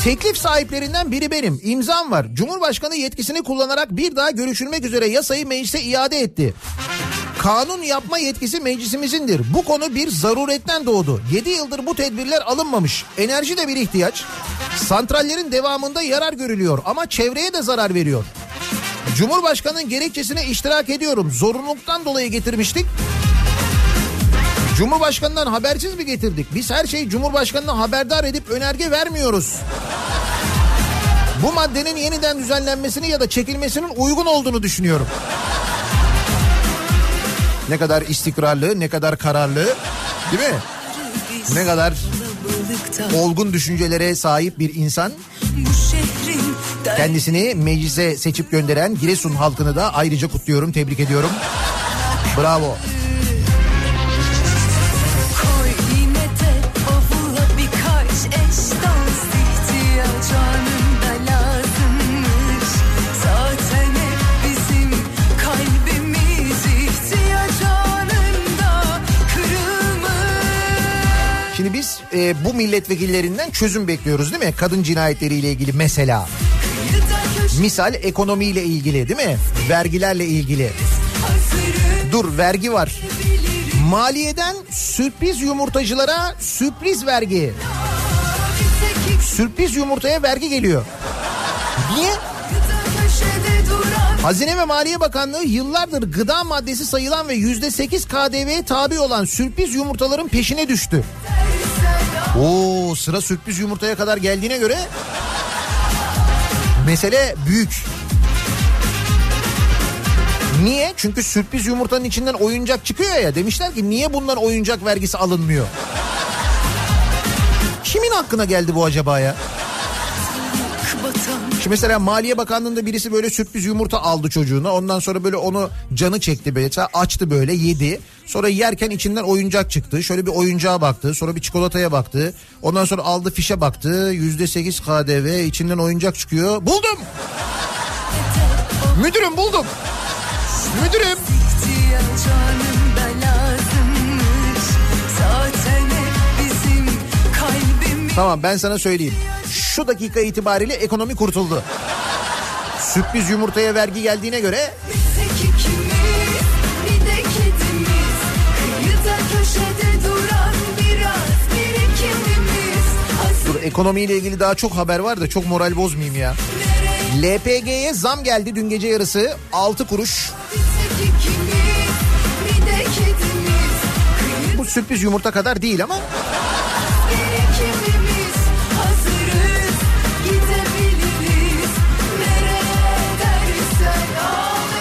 Teklif sahiplerinden biri benim. İmzam var. Cumhurbaşkanı yetkisini kullanarak bir daha görüşülmek üzere yasayı meclise iade etti. Kanun yapma yetkisi meclisimizindir. Bu konu bir zaruretten doğdu. 7 yıldır bu tedbirler alınmamış. Enerji de bir ihtiyaç. Santrallerin devamında yarar görülüyor ama çevreye de zarar veriyor. Cumhurbaşkanının gerekçesine iştirak ediyorum. Zorunluluktan dolayı getirmiştik. Cumhurbaşkanından habersiz mi getirdik? Biz her şeyi Cumhurbaşkanına haberdar edip önerge vermiyoruz. Bu maddenin yeniden düzenlenmesini ya da çekilmesinin uygun olduğunu düşünüyorum. Ne kadar istikrarlı, ne kadar kararlı, değil mi? Ne kadar olgun düşüncelere sahip bir insan. Kendisini meclise seçip gönderen Giresun halkını da ayrıca kutluyorum, tebrik ediyorum. Bravo. Koy e, bu milletvekillerinden çözüm bekliyoruz değil mi? Kadın cinayetleriyle ilgili mesela. Misal ekonomiyle ilgili değil mi? Vergilerle ilgili. Dur vergi var. Maliyeden sürpriz yumurtacılara sürpriz vergi. Sürpriz yumurtaya vergi geliyor. Niye? Hazine ve Maliye Bakanlığı yıllardır gıda maddesi sayılan ve yüzde sekiz KDV'ye tabi olan sürpriz yumurtaların peşine düştü. Oo sıra sürpriz yumurtaya kadar geldiğine göre mesele büyük. Niye? Çünkü sürpriz yumurtanın içinden oyuncak çıkıyor ya. Demişler ki niye bundan oyuncak vergisi alınmıyor? Kimin hakkına geldi bu acaba ya? Şimdi mesela Maliye Bakanlığı'nda birisi böyle sürpriz yumurta aldı çocuğuna. Ondan sonra böyle onu canı çekti böyle açtı böyle yedi. Sonra yerken içinden oyuncak çıktı. Şöyle bir oyuncağa baktı. Sonra bir çikolataya baktı. Ondan sonra aldı fişe baktı. Yüzde sekiz KDV içinden oyuncak çıkıyor. Buldum. Müdürüm buldum. Müdürüm. Tamam ben sana söyleyeyim. Şu dakika itibariyle ekonomi kurtuldu. Sürpriz yumurtaya vergi geldiğine göre dur ekonomiyle ilgili daha çok haber var da çok moral bozmayayım ya. LPG'ye zam geldi dün gece yarısı 6 kuruş. Bu sürpriz yumurta kadar değil ama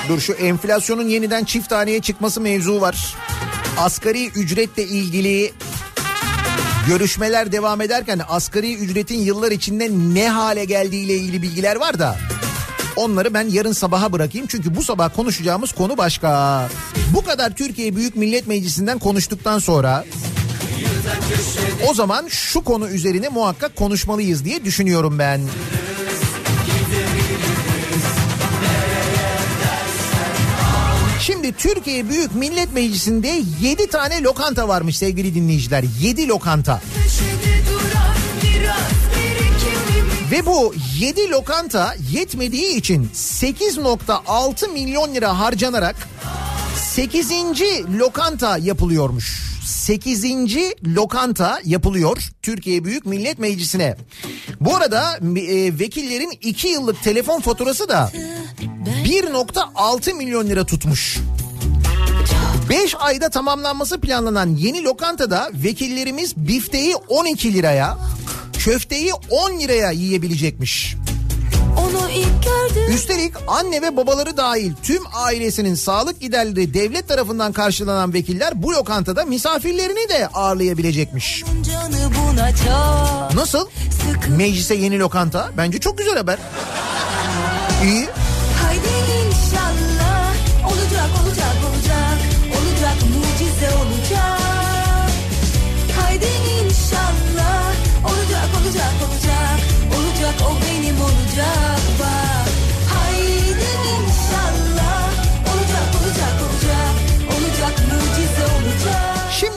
dur şu enflasyonun yeniden çift taneye çıkması mevzu var. Asgari ücretle ilgili görüşmeler devam ederken asgari ücretin yıllar içinde ne hale geldiğiyle ilgili bilgiler var da onları ben yarın sabaha bırakayım çünkü bu sabah konuşacağımız konu başka. Bu kadar Türkiye Büyük Millet Meclisi'nden konuştuktan sonra o zaman şu konu üzerine muhakkak konuşmalıyız diye düşünüyorum ben. Şimdi Türkiye Büyük Millet Meclisi'nde 7 tane lokanta varmış sevgili dinleyiciler. 7 lokanta. Ve bu 7 lokanta yetmediği için 8.6 milyon lira harcanarak 8. lokanta yapılıyormuş. 8. lokanta yapılıyor Türkiye Büyük Millet Meclisi'ne. Bu arada e, vekillerin 2 yıllık telefon faturası da 1.6 milyon lira tutmuş. 5 ayda tamamlanması planlanan yeni lokantada vekillerimiz bifteyi 12 liraya, köfteyi 10 liraya yiyebilecekmiş. Onu ilk gördüm Üstelik anne ve babaları dahil tüm ailesinin sağlık giderleri devlet tarafından karşılanan vekiller bu lokantada misafirlerini de ağırlayabilecekmiş. Nasıl? Meclise yeni lokanta. Bence çok güzel haber. İyi.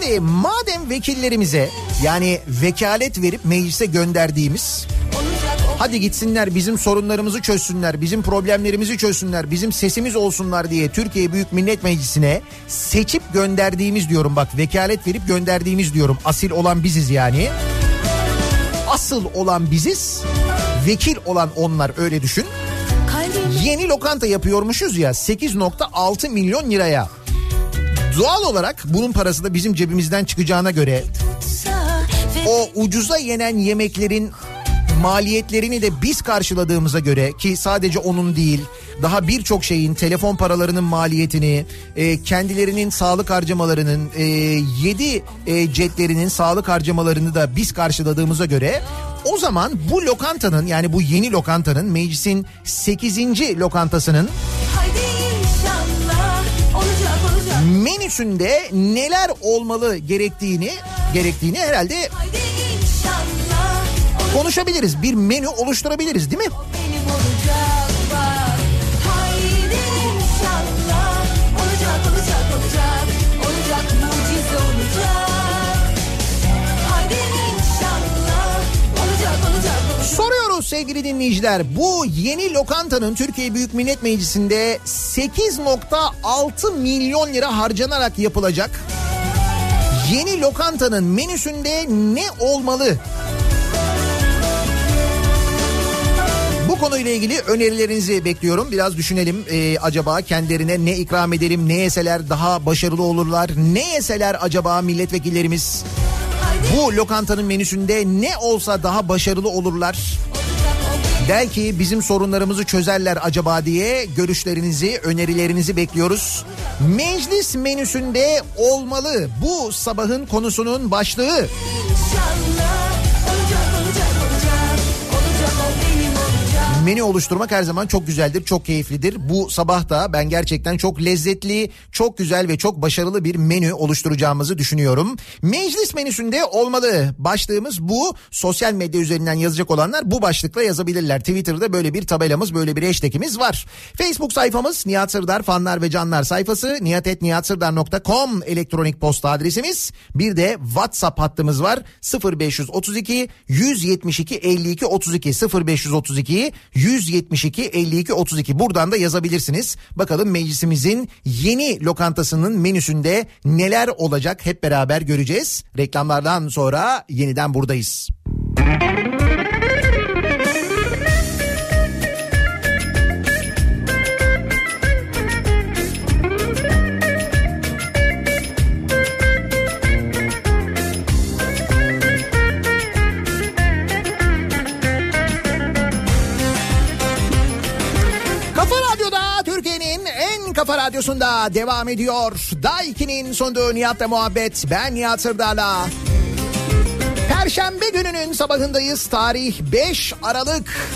Şimdi madem vekillerimize yani vekalet verip meclise gönderdiğimiz hadi gitsinler bizim sorunlarımızı çözsünler, bizim problemlerimizi çözsünler, bizim sesimiz olsunlar diye Türkiye Büyük Millet Meclisi'ne seçip gönderdiğimiz diyorum bak vekalet verip gönderdiğimiz diyorum. Asil olan biziz yani. Asıl olan biziz. Vekil olan onlar öyle düşün. Yeni lokanta yapıyormuşuz ya 8.6 milyon liraya. Doğal olarak bunun parası da bizim cebimizden çıkacağına göre o ucuza yenen yemeklerin maliyetlerini de biz karşıladığımıza göre ki sadece onun değil daha birçok şeyin telefon paralarının maliyetini e, kendilerinin sağlık harcamalarının e, 7 e, jetlerinin sağlık harcamalarını da biz karşıladığımıza göre o zaman bu lokantanın yani bu yeni lokantanın meclisin 8. lokantasının menüsünde neler olmalı gerektiğini gerektiğini herhalde konuşabiliriz. Bir menü oluşturabiliriz değil mi? Sevgili dinleyiciler. Bu yeni lokantanın Türkiye Büyük Millet Meclisi'nde 8.6 milyon lira harcanarak yapılacak. Yeni lokantanın menüsünde ne olmalı? Bu konuyla ilgili önerilerinizi bekliyorum. Biraz düşünelim Ee, acaba kendilerine ne ikram edelim, ne yeseler daha başarılı olurlar, ne yeseler acaba milletvekillerimiz bu lokantanın menüsünde ne olsa daha başarılı olurlar. Belki bizim sorunlarımızı çözerler acaba diye görüşlerinizi, önerilerinizi bekliyoruz. Meclis menüsünde olmalı bu sabahın konusunun başlığı. İnşallah Menü oluşturmak her zaman çok güzeldir, çok keyiflidir. Bu sabah da ben gerçekten çok lezzetli, çok güzel ve çok başarılı bir menü oluşturacağımızı düşünüyorum. Meclis menüsünde olmalı. Başlığımız bu. Sosyal medya üzerinden yazacak olanlar bu başlıkla yazabilirler. Twitter'da böyle bir tabelamız, böyle bir hashtagimiz var. Facebook sayfamız Nihat Sırdar fanlar ve canlar sayfası. nihatetnihatsırdar.com elektronik posta adresimiz. Bir de WhatsApp hattımız var. 0532 172 52 32 0532 172 52 32 buradan da yazabilirsiniz. Bakalım meclisimizin yeni lokantasının menüsünde neler olacak hep beraber göreceğiz. Reklamlardan sonra yeniden buradayız. Kafa radyosunda devam ediyor. Daiki'nin sunduğu Nihat'la muhabbet. Ben Nihat Sırdar'la. Perşembe gününün sabahındayız. Tarih 5 Aralık.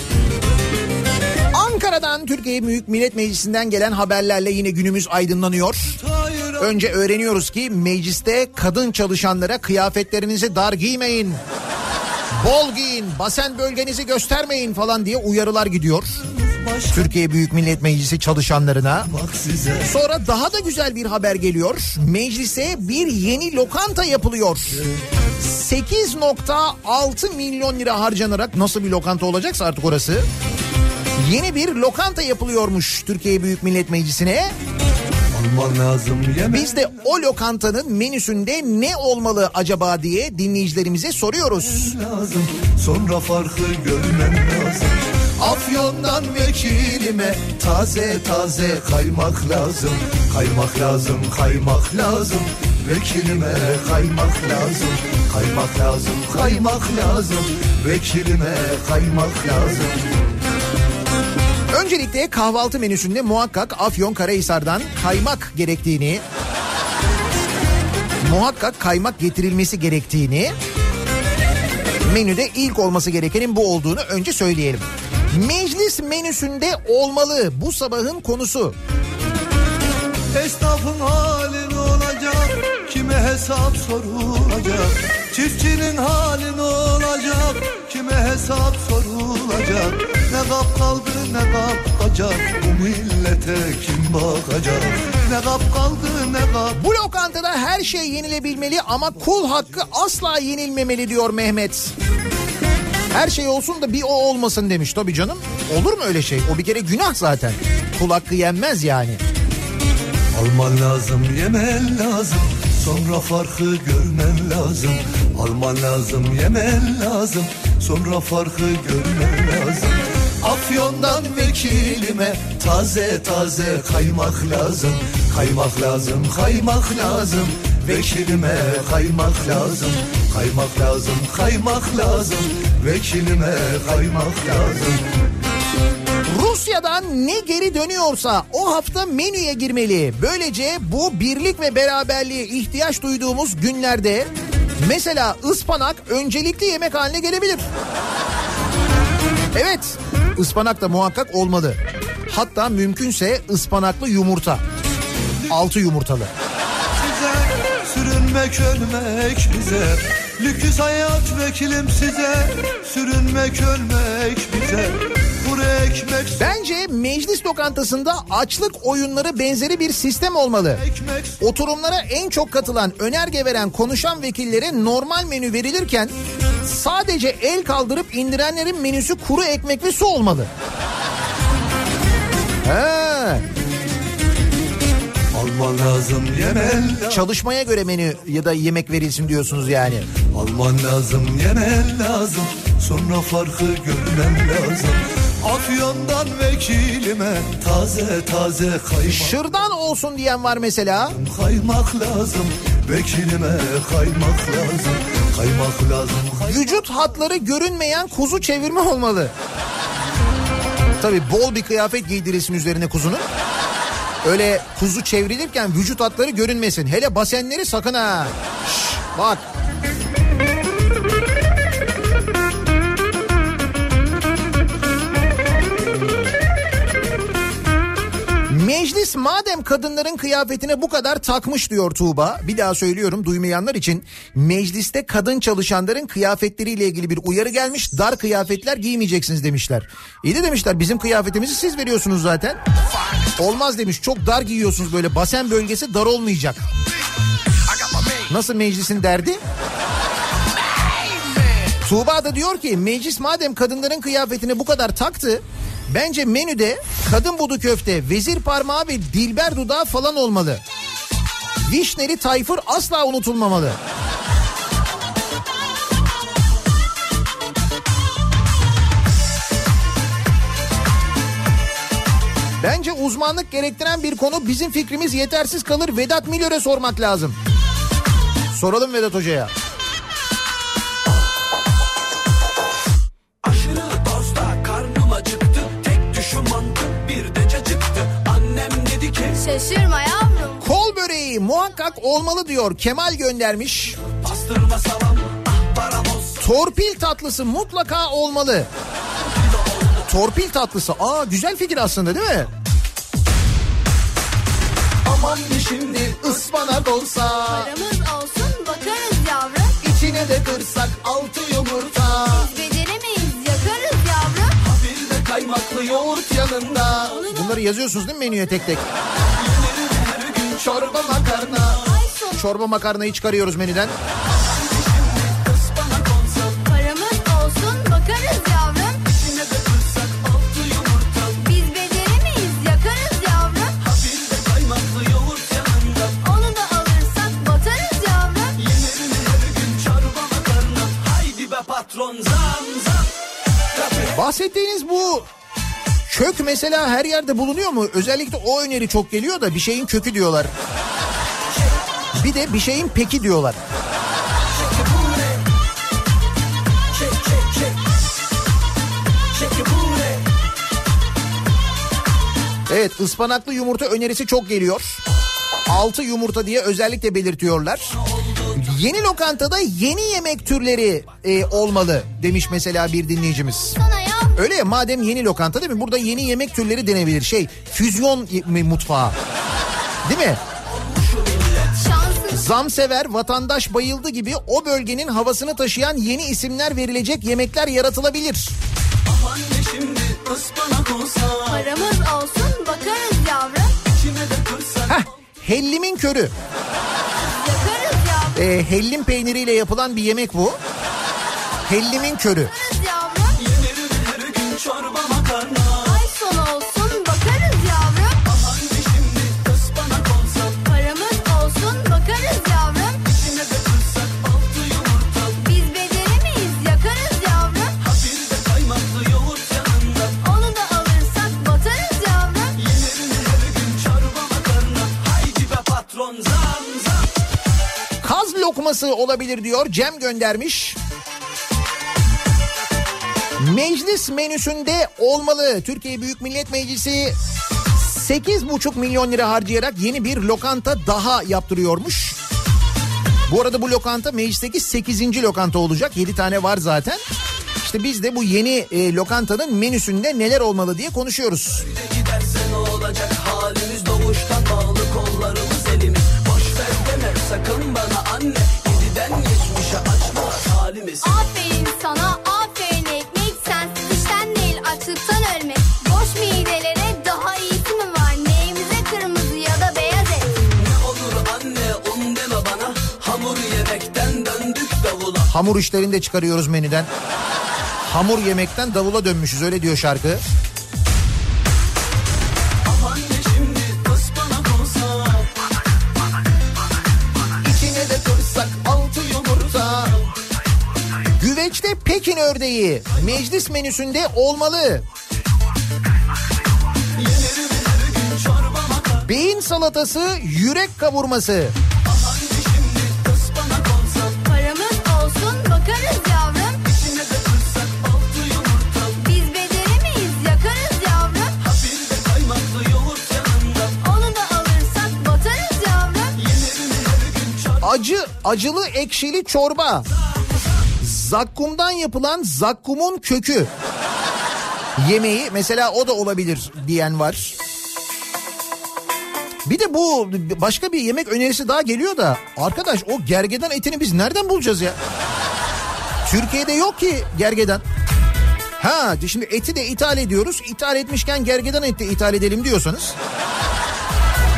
Ankara'dan Türkiye Büyük Millet Meclisi'nden gelen haberlerle yine günümüz aydınlanıyor. Önce öğreniyoruz ki mecliste kadın çalışanlara kıyafetlerinizi dar giymeyin. Bol giyin, basen bölgenizi göstermeyin falan diye uyarılar gidiyor. Türkiye Büyük Millet Meclisi çalışanlarına. Sonra daha da güzel bir haber geliyor. Meclise bir yeni lokanta yapılıyor. 8.6 milyon lira harcanarak nasıl bir lokanta olacaksa artık orası. Yeni bir lokanta yapılıyormuş Türkiye Büyük Millet Meclisi'ne. Lazım. Biz de o lokantanın menüsünde ne olmalı acaba diye dinleyicilerimize soruyoruz. lazım. Sonra farkı görmem lazım. Afyon'dan vekilime taze taze kaymak lazım. Kaymak lazım, kaymak lazım. Vekilime kaymak lazım. Kaymak lazım, kaymak lazım. Vekilime kaymak lazım. Öncelikle kahvaltı menüsünde muhakkak Afyon Karahisar'dan kaymak gerektiğini, muhakkak kaymak getirilmesi gerektiğini, menüde ilk olması gerekenin bu olduğunu önce söyleyelim. Meclis menüsünde olmalı bu sabahın konusu. Esnafın hali ne olacak? Kime hesap sorulacak? Çiftçinin hali ne olacak? Kime hesap sorulacak? Ne kap kaldı ne kapacak? Bu millete kim bakacak? Ne kap kaldı ne kap Bu lokantada her şey yenilebilmeli ama kul hakkı asla yenilmemeli diyor Mehmet. Her şey olsun da bir o olmasın demiş tabii canım. Olur mu öyle şey? O bir kere günah zaten. Kul hakkı yenmez yani. Alman lazım yemen lazım Sonra farkı görmen lazım Alman lazım yemen lazım Sonra farkı görmen lazım Afyon'dan vekilime taze taze kaymak lazım Kaymak lazım kaymak lazım Vekilime kaymak lazım Kaymak lazım kaymak lazım Vekilime kaymak lazım Rusya'dan ne geri dönüyorsa o hafta menüye girmeli. Böylece bu birlik ve beraberliğe ihtiyaç duyduğumuz günlerde mesela ıspanak öncelikli yemek haline gelebilir. Evet, ıspanak da muhakkak olmalı. Hatta mümkünse ıspanaklı yumurta. Altı yumurtalı. Sürünmek ölmek bize Lüküs hayat vekilim size Sürünmek ölmek bize ekmek Bence meclis lokantasında açlık oyunları benzeri bir sistem olmalı. ekmek Oturumlara en çok katılan, önerge veren, konuşan vekillere normal menü verilirken sadece el kaldırıp indirenlerin menüsü kuru ekmek ve su olmalı. He, Alman lazım yemen çalışmaya göre menü ya da yemek verilsin diyorsunuz yani. Alman lazım yemen lazım Sonra farkı görmen lazım Afyon'dan vekilime Taze taze kaymak Şırdan olsun diyen var mesela. Kaymak lazım Vekilime kaymak lazım Kaymak lazım kay- Vücut hatları görünmeyen kuzu çevirme olmalı. Tabii bol bir kıyafet giydirilsin üzerine kuzunun. Öyle kuzu çevrilirken vücut hatları görünmesin. Hele basenleri sakın ha. Şş, bak. Meclis madem kadınların kıyafetine bu kadar takmış diyor Tuğba. Bir daha söylüyorum duymayanlar için. Mecliste kadın çalışanların kıyafetleriyle ilgili bir uyarı gelmiş. Dar kıyafetler giymeyeceksiniz demişler. İyi de demişler bizim kıyafetimizi siz veriyorsunuz zaten. Olmaz demiş çok dar giyiyorsunuz böyle basen bölgesi dar olmayacak. Nasıl meclisin derdi? Tuğba da diyor ki meclis madem kadınların kıyafetine bu kadar taktı bence menüde kadın budu köfte, vezir parmağı ve dilber dudağı falan olmalı. Vişneli tayfır asla unutulmamalı. Bence uzmanlık gerektiren bir konu bizim fikrimiz yetersiz kalır Vedat Milor'e sormak lazım. Soralım Vedat Hoca'ya. Şaşırma yavrum. Kol böreği muhakkak olmalı diyor Kemal göndermiş. Pastırma salam ah Torpil tatlısı mutlaka olmalı. Torpil tatlısı. Aa güzel fikir aslında değil mi? Aman şimdi ıspanak olsa Paramız olsun bakarız yavrum. içine de kırsak altı yumurta Biz beceremeyiz yakarız yavrum. Bir de kaymaklı yoğurt yanında. Bunları yazıyorsunuz değil mi menüye tek tek? Çorba makarna. Çorba makarnayı çıkarıyoruz menüden. ıspanak olsa Paramız olsun bakarız yavrum. Yine de kırsak altı yumurta Biz beceremeyiz yakarız yavrum. Bir de kaymaklı yoğurt yanında Onu da alırsak batarız yavrum. Yemerim her gün çorba makarna Haydi be patron zam zam Tabii Bahsettiğiniz bu kök mesela her yerde bulunuyor mu? Özellikle o öneri çok geliyor da bir şeyin kökü diyorlar. Bir de bir şeyin peki diyorlar. Evet ıspanaklı yumurta önerisi çok geliyor. 6 yumurta diye özellikle belirtiyorlar. Yeni lokantada yeni yemek türleri e, olmalı demiş mesela bir dinleyicimiz. Öyle ya madem yeni lokanta değil mi? Burada yeni yemek türleri denebilir. Şey füzyon mutfağı. Değil mi? Zamsever, vatandaş bayıldı gibi o bölgenin havasını taşıyan yeni isimler verilecek yemekler yaratılabilir. Anne şimdi ıspanak olsa Paramız olsun bakarız yavrum. içine de kırsak Heh, hellimin körü. Yakarız yavrum. Ee, hellim peyniriyle yapılan bir yemek bu. Hellimin körü. Yakarız olabilir diyor. Cem göndermiş. Meclis menüsünde olmalı. Türkiye Büyük Millet Meclisi 8,5 milyon lira harcayarak yeni bir lokanta daha yaptırıyormuş. Bu arada bu lokanta meclisteki 8. lokanta olacak. 7 tane var zaten. İşte biz de bu yeni e, lokantanın menüsünde neler olmalı diye konuşuyoruz. Olacak halimiz doğuştan bağlı kollarımız elimiz Boş ver deme sakın bana anne Boş midelere daha iyisi mi var? Neyimize kırmızı ya da beyaz et? Ne olur anne un deme bana Hamur yemekten döndük davula Hamur işlerini de çıkarıyoruz menüden. Hamur yemekten davula dönmüşüz öyle diyor şarkı. Anne şimdi ıspanak olsa İçine de kırsak altı yumurta Güveçte Pekin ördeği meclis menüsünde olmalı. Yenirim her gün çorba Acı, acılı ekşili çorba. Zakkumdan yapılan zakkumun kökü. Yemeği mesela o da olabilir diyen var. Bir de bu başka bir yemek önerisi daha geliyor da arkadaş o gergedan etini biz nereden bulacağız ya? Türkiye'de yok ki gergedan. Ha şimdi eti de ithal ediyoruz. İthal etmişken gergedan eti de ithal edelim diyorsanız.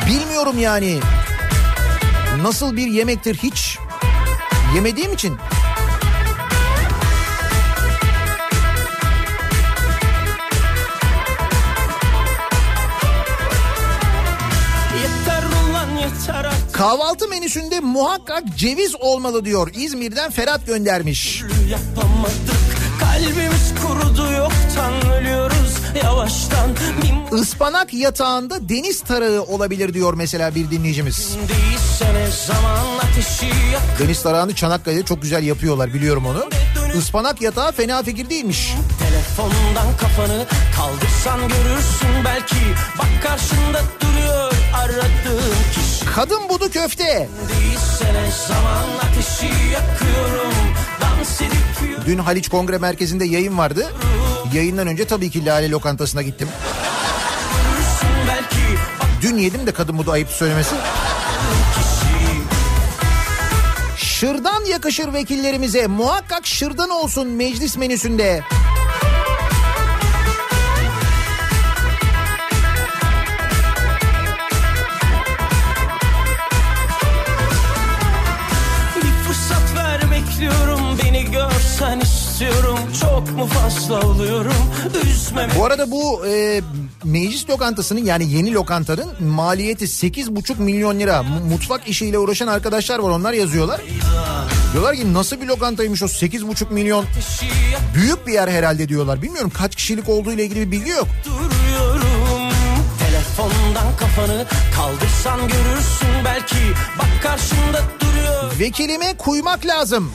Bilmiyorum yani. Nasıl bir yemektir hiç yemediğim için. Kahvaltı menüsünde muhakkak ceviz olmalı diyor. İzmir'den Ferhat göndermiş. yapamadık Kalbimiz kurudu yoktan ölüyoruz yavaştan Ispanak yatağında deniz tarağı olabilir diyor mesela bir dinleyicimiz. Deniz tarağını Çanakkale'de çok güzel yapıyorlar biliyorum onu. Ispanak yatağı fena fikir değilmiş. Telefondan kafanı kaldırsan görürsün belki Bak karşında duruyor aradığın kişi Kadın budu köfte. Dün Haliç Kongre Merkezi'nde yayın vardı. Yayından önce tabii ki Lale Lokantası'na gittim. Dün yedim de kadın budu ayıp söylemesi. Şırdan yakışır vekillerimize. Muhakkak şırdan olsun meclis menüsünde. Görsen istiyorum Çok mu fazla oluyorum Üzme Bu arada bu e, meclis lokantasının yani yeni lokantanın maliyeti 8,5 milyon lira. Mu- Mutfak işiyle uğraşan arkadaşlar var onlar yazıyorlar. Diyorlar ki nasıl bir lokantaymış o 8,5 milyon büyük bir yer herhalde diyorlar. Bilmiyorum kaç kişilik olduğu ile ilgili bir bilgi yok. duruyorum Telefondan kafanı kaldırsan görürsün belki Bak karşında duruyor Vekilime kuymak lazım.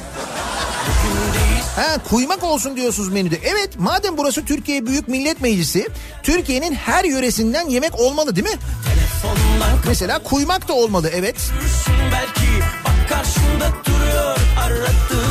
Gün değilse Ha, kuymak olsun diyorsunuz menüde. Evet madem burası Türkiye Büyük Millet Meclisi Türkiye'nin her yöresinden yemek olmalı değil mi? Mesela kuymak da olmalı evet. Belki bak karşında duruyor aradığın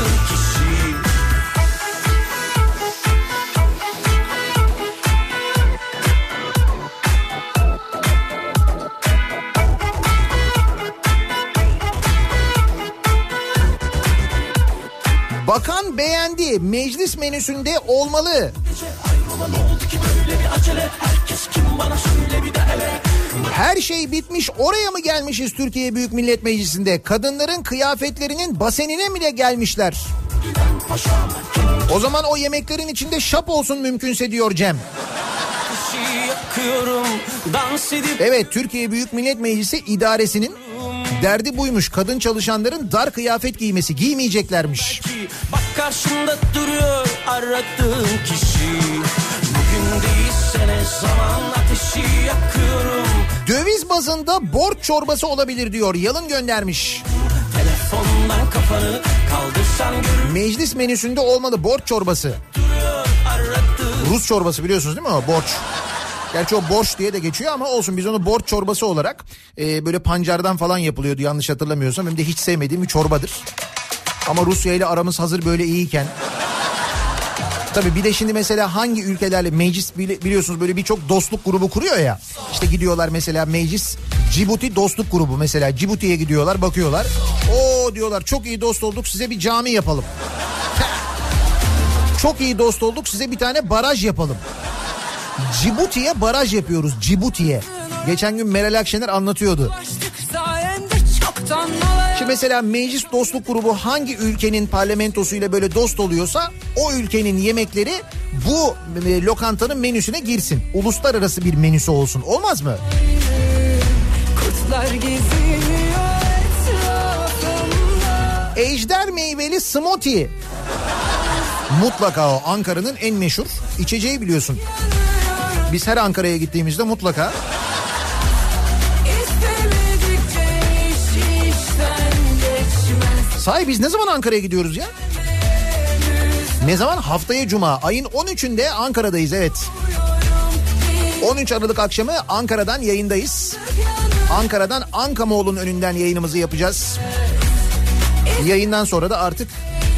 Bakan beğendi meclis menüsünde olmalı. Her şey bitmiş oraya mı gelmişiz Türkiye Büyük Millet Meclisi'nde? Kadınların kıyafetlerinin basenine mi de gelmişler? O zaman o yemeklerin içinde şap olsun mümkünse diyor Cem. Evet Türkiye Büyük Millet Meclisi idaresinin derdi buymuş. Kadın çalışanların dar kıyafet giymesi giymeyeceklermiş. bak karşında duruyor aradığın kişi Bugün değilse ne zaman ateşi yakıyorum Döviz bazında borç çorbası olabilir diyor. Yalın göndermiş. Telefondan kafanı kaldırsan görür Meclis menüsünde olmalı borç çorbası. aradığın Rus çorbası biliyorsunuz değil mi o borç? Gerçi o borç diye de geçiyor ama olsun biz onu borç çorbası olarak e, böyle pancardan falan yapılıyordu yanlış hatırlamıyorsam. Hem de hiç sevmediğim bir çorbadır. Ama Rusya ile aramız hazır böyle iyiyken. Tabii bir de şimdi mesela hangi ülkelerle meclis bili- biliyorsunuz böyle birçok dostluk grubu kuruyor ya. İşte gidiyorlar mesela meclis Cibuti dostluk grubu mesela Cibuti'ye gidiyorlar bakıyorlar. O diyorlar çok iyi dost olduk size bir cami yapalım. Çok iyi dost olduk size bir tane baraj yapalım. Cibuti'ye baraj yapıyoruz Cibuti'ye. Geçen gün Meral Akşener anlatıyordu. Şimdi mesela meclis dostluk grubu hangi ülkenin parlamentosuyla böyle dost oluyorsa o ülkenin yemekleri bu e, lokantanın menüsüne girsin. Uluslararası bir menüsü olsun. Olmaz mı? kurtlar Ejder meyveli smoothie. Mutlaka o Ankara'nın en meşhur içeceği biliyorsun. Biz her Ankara'ya gittiğimizde mutlaka Sahi biz ne zaman Ankara'ya gidiyoruz ya? Ne zaman? Haftaya Cuma. Ayın 13'ünde Ankara'dayız evet. 13 Aralık akşamı Ankara'dan yayındayız. Ankara'dan Ankamoğlu'nun önünden yayınımızı yapacağız. Yayından sonra da artık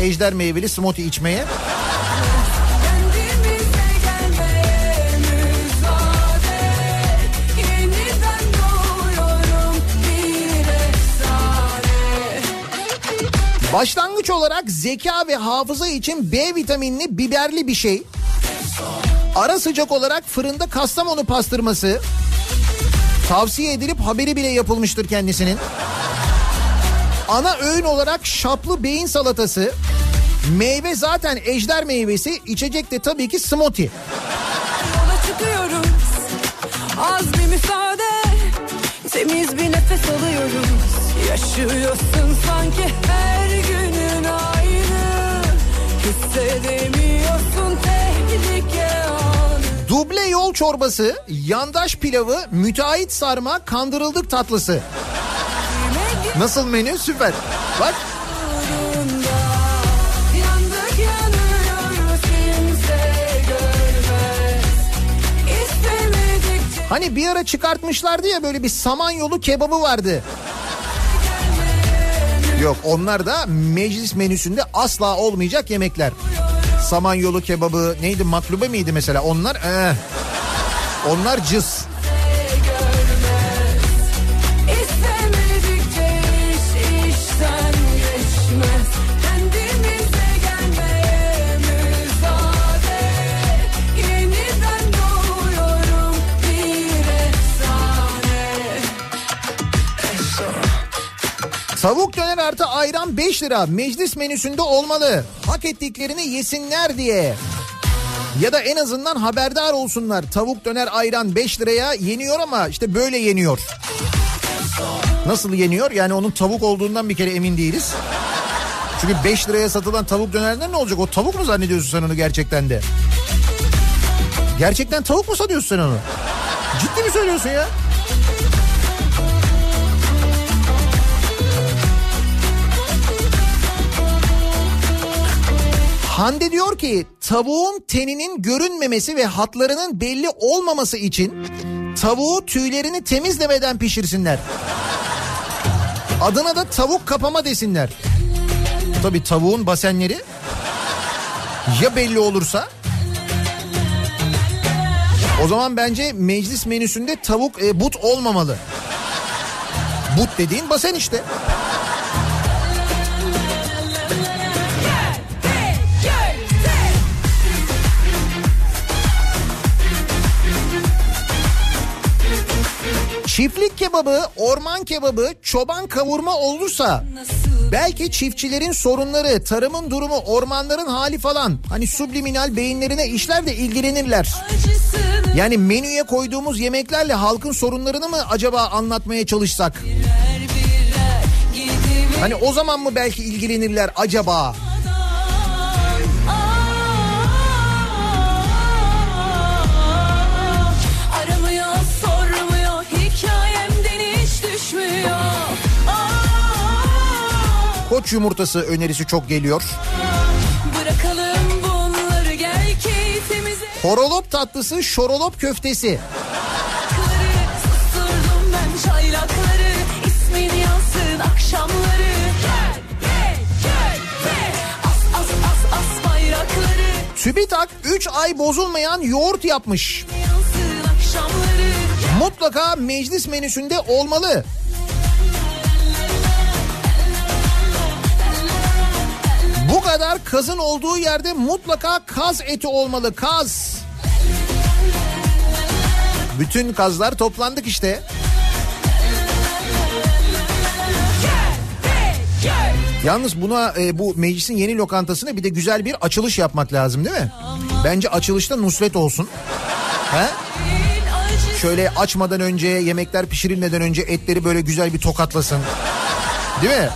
ejder meyveli smoothie içmeye. Başlangıç olarak zeka ve hafıza için B vitaminli biberli bir şey. Ara sıcak olarak fırında Kastamonu pastırması. Tavsiye edilip haberi bile yapılmıştır kendisinin. Ana öğün olarak şaplı beyin salatası. Meyve zaten ejder meyvesi. içecek de tabii ki smoothie. Yola çıkıyoruz Az bir müsaade Temiz bir nefes alıyoruz Yaşıyorsun sanki her günün aynı Hissedemiyorsun tehlike anı Duble yol çorbası, yandaş pilavı, müteahhit sarma, kandırıldık tatlısı. Nasıl menü? Süper. Bak Hani bir ara çıkartmışlardı ya böyle bir samanyolu kebabı vardı. Yok onlar da meclis menüsünde asla olmayacak yemekler. Samanyolu kebabı neydi maklube miydi mesela onlar? Eh. Onlar cız. Tavuk döner artı ayran 5 lira meclis menüsünde olmalı. Hak ettiklerini yesinler diye. Ya da en azından haberdar olsunlar. Tavuk döner ayran 5 liraya yeniyor ama işte böyle yeniyor. Nasıl yeniyor? Yani onun tavuk olduğundan bir kere emin değiliz. Çünkü 5 liraya satılan tavuk dönerler ne olacak? O tavuk mu zannediyorsun sen onu gerçekten de? Gerçekten tavuk mu sanıyorsun sen onu? Ciddi mi söylüyorsun ya? Hande diyor ki tavuğun teninin görünmemesi ve hatlarının belli olmaması için tavuğu tüylerini temizlemeden pişirsinler. Adına da tavuk kapama desinler. Tabii tavuğun basenleri ya belli olursa o zaman bence meclis menüsünde tavuk e, but olmamalı. But dediğin basen işte. Çiftlik kebabı, orman kebabı, çoban kavurma olursa belki çiftçilerin sorunları, tarımın durumu, ormanların hali falan hani subliminal beyinlerine işler de ilgilenirler. Yani menüye koyduğumuz yemeklerle halkın sorunlarını mı acaba anlatmaya çalışsak? Hani o zaman mı belki ilgilenirler acaba? Koç yumurtası önerisi çok geliyor. Horolop tatlısı, şorolop köftesi. TÜBİTAK 3 ay bozulmayan yoğurt yapmış. Mutlaka meclis menüsünde olmalı. Bu kadar kazın olduğu yerde mutlaka kaz eti olmalı. Kaz. Bütün kazlar toplandık işte. Yalnız buna e, bu meclisin yeni lokantasına bir de güzel bir açılış yapmak lazım değil mi? Bence açılışta Nusret olsun. He? Şöyle açmadan önce yemekler pişirilmeden önce etleri böyle güzel bir tokatlasın. Değil mi?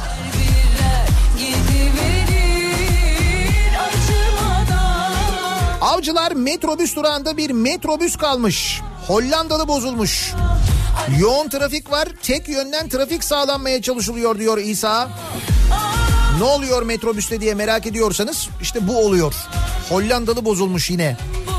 Avcılar metrobüs durağında bir metrobüs kalmış. Hollandalı bozulmuş. Yoğun trafik var. Tek yönden trafik sağlanmaya çalışılıyor diyor İsa. Ne oluyor metrobüste diye merak ediyorsanız işte bu oluyor. Hollandalı bozulmuş yine. Bunları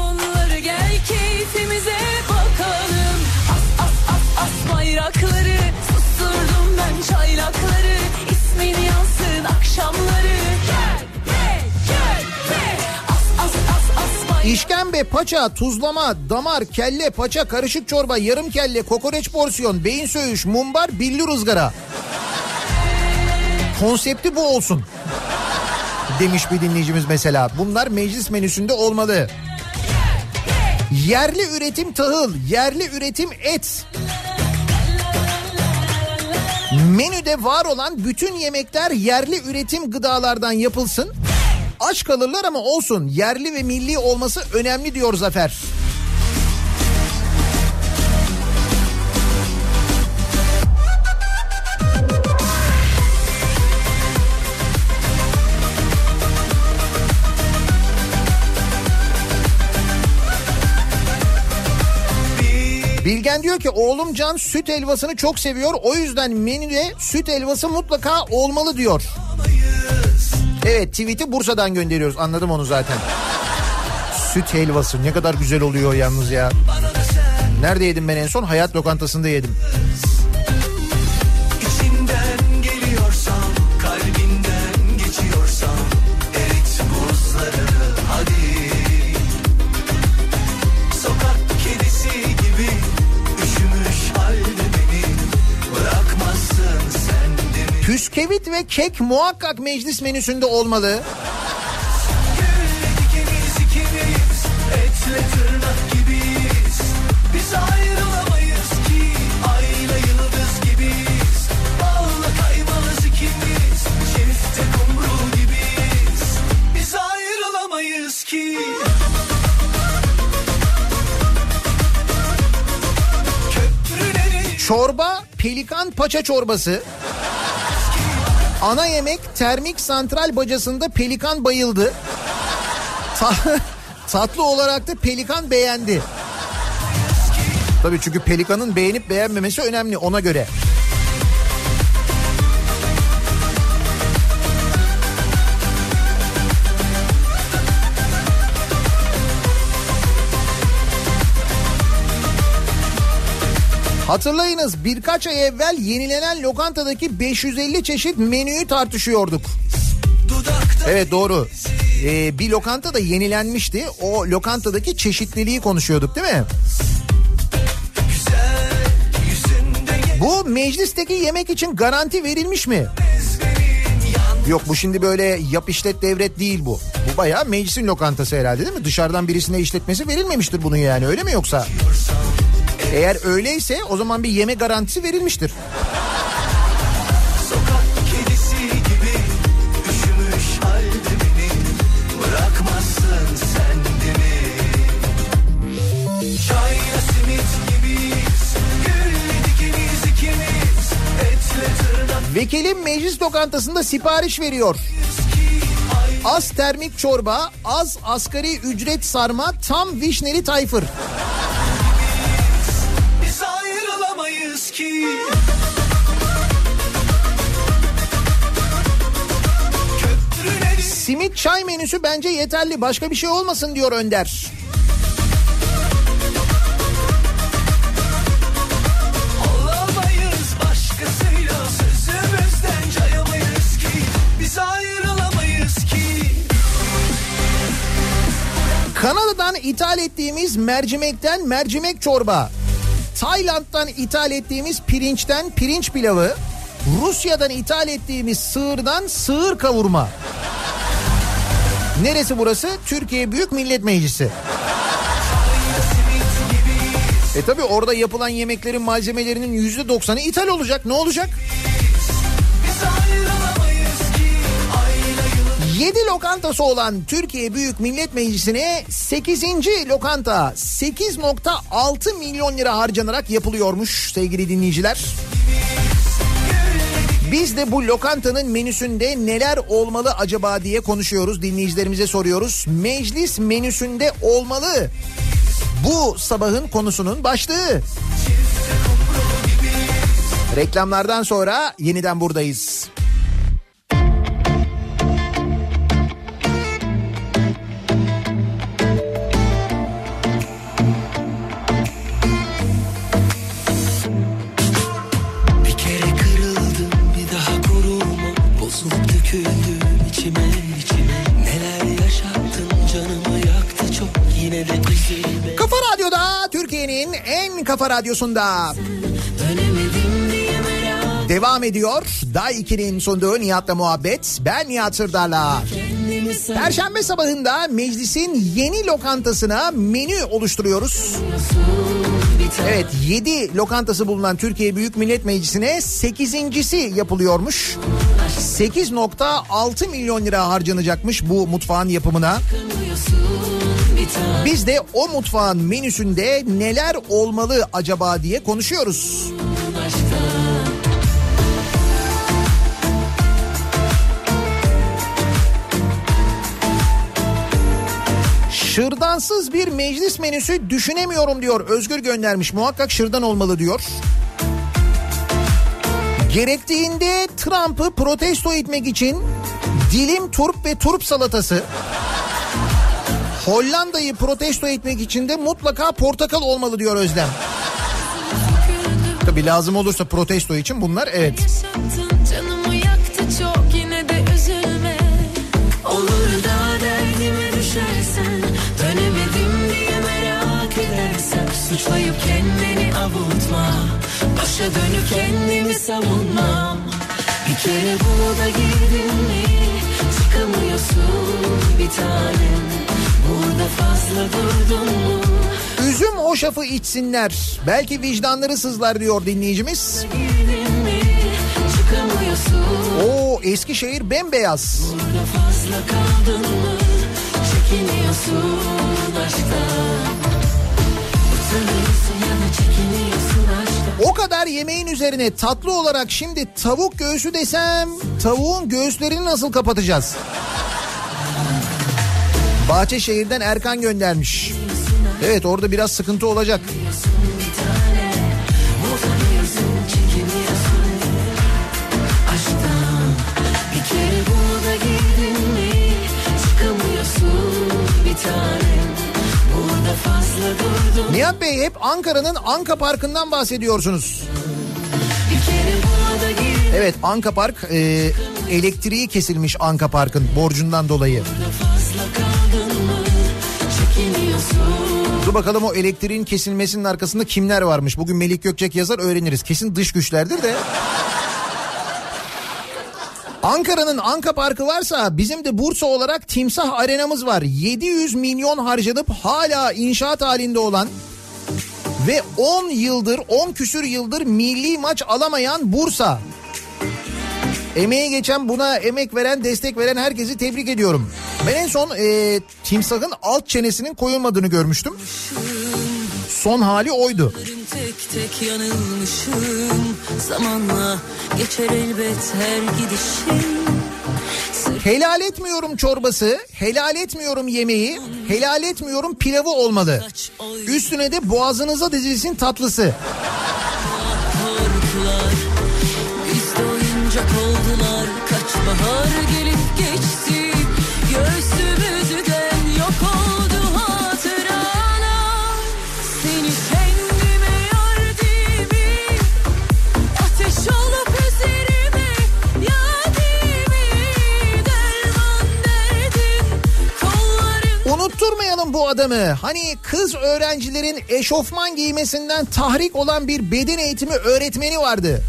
Paça, tuzlama, damar, kelle, paça, karışık çorba, yarım kelle, kokoreç porsiyon, beyin söğüş, mumbar, billur ızgara. Konsepti bu olsun. Demiş bir dinleyicimiz mesela. Bunlar meclis menüsünde olmalı. Yerli üretim tahıl, yerli üretim et. Menüde var olan bütün yemekler yerli üretim gıdalardan yapılsın. Aç kalırlar ama olsun. Yerli ve milli olması önemli diyor Zafer. Bilgen diyor ki oğlum Can süt helvasını çok seviyor. O yüzden menüde süt helvası mutlaka olmalı diyor. Evet tweet'i Bursa'dan gönderiyoruz anladım onu zaten. Süt helvası ne kadar güzel oluyor yalnız ya. Nerede yedim ben en son? Hayat lokantasında yedim. Püskevit ve kek muhakkak meclis menüsünde olmalı. Gülle dikeniz ikimiz Etle tırnak gibiyiz Biz ayrılamayız ki Ayla yıldız gibiyiz Balla kaymalız ikimiz Şerifte kumru gibiyiz Biz ayrılamayız ki Köprüleri Çorba pelikan paça çorbası. Ana yemek termik santral bacasında pelikan bayıldı. Ta- tatlı olarak da pelikan beğendi. Tabii çünkü pelikanın beğenip beğenmemesi önemli ona göre. Hatırlayınız birkaç ay evvel yenilenen lokantadaki 550 çeşit menüyü tartışıyorduk. Evet doğru. Ee, bir lokanta da yenilenmişti. O lokantadaki çeşitliliği konuşuyorduk değil mi? Bu meclisteki yemek için garanti verilmiş mi? Yok bu şimdi böyle yap işlet devret değil bu. Bu bayağı meclisin lokantası herhalde değil mi? Dışarıdan birisine işletmesi verilmemiştir bunun yani öyle mi yoksa? Eğer öyleyse o zaman bir yeme garantisi verilmiştir. Vekilim meclis lokantasında sipariş veriyor. Az termik çorba, az asgari ücret sarma, tam vişneli tayfır. Ki Simit çay menüsü bence yeterli. Başka bir şey olmasın diyor Önder. Kanada'dan ithal ettiğimiz mercimekten mercimek çorba. Tayland'dan ithal ettiğimiz pirinçten pirinç pilavı. Rusya'dan ithal ettiğimiz sığırdan sığır kavurma. Neresi burası? Türkiye Büyük Millet Meclisi. E tabi orada yapılan yemeklerin malzemelerinin yüzde doksanı ithal olacak. Ne olacak? Biz 7 lokantası olan Türkiye Büyük Millet Meclisi'ne 8. lokanta 8.6 milyon lira harcanarak yapılıyormuş sevgili dinleyiciler. Biz de bu lokantanın menüsünde neler olmalı acaba diye konuşuyoruz. Dinleyicilerimize soruyoruz. Meclis menüsünde olmalı. Bu sabahın konusunun başlığı. Reklamlardan sonra yeniden buradayız. Kafa radyosunda devam ediyor. Day 2'nin sunduğu Nihat'la muhabbet. Ben Nihat Sırdar'la. Perşembe sabahında meclisin yeni lokantasına menü oluşturuyoruz. Evet 7 lokantası bulunan Türkiye Büyük Millet Meclisi'ne 8.si yapılıyormuş. 8.6 milyon lira harcanacakmış bu mutfağın yapımına. tane Biz de o mutfağın menüsünde neler olmalı acaba diye konuşuyoruz. Şırdansız bir meclis menüsü düşünemiyorum diyor. Özgür göndermiş. Muhakkak şırdan olmalı diyor. Gerektiğinde Trump'ı protesto etmek için dilim turp ve turp salatası. Hollanda'yı protesto etmek için de mutlaka portakal olmalı diyor Özlem. Tabii lazım olursa protesto için bunlar evet. Suçlayıp kendini avutma Başa dönüp kendimi savunmam Bir kere buna girdin mi Çıkamıyorsun bir tanem Üzüm hoşafı içsinler. Belki vicdanları sızlar diyor dinleyicimiz. Oo Eskişehir bembeyaz. Burada fazla kaldın mı? Çekiniyorsun aşktan. O kadar yemeğin üzerine tatlı olarak şimdi tavuk göğsü desem tavuğun göğüslerini nasıl kapatacağız? Bahçeşehir'den Erkan göndermiş. Evet orada biraz sıkıntı olacak. Burada Nihat Bey hep Ankara'nın Anka Parkı'ndan bahsediyorsunuz. Evet Anka Park e, elektriği kesilmiş Anka Park'ın borcundan dolayı. Çekiniyorsun Dur bakalım o elektriğin kesilmesinin arkasında kimler varmış. Bugün Melik Gökçek yazar öğreniriz. Kesin dış güçlerdir de. Ankara'nın Anka Parkı varsa bizim de Bursa olarak Timsah Arenamız var. 700 milyon harcanıp hala inşaat halinde olan ve 10 yıldır 10 küsür yıldır milli maç alamayan Bursa. Emeği geçen buna emek veren destek veren herkesi tebrik ediyorum. Ben en son e, timsahın alt çenesinin koyulmadığını görmüştüm. Son hali oydu. Tek tek yanılmışım Zamanla geçer elbet her gidişim Helal etmiyorum çorbası, helal etmiyorum yemeği, helal etmiyorum pilavı olmalı. Üstüne de boğazınıza dizilsin tatlısı. Unutturmayalım bu adamı. Hani kız öğrencilerin eşofman giymesinden tahrik olan bir beden eğitimi öğretmeni vardı.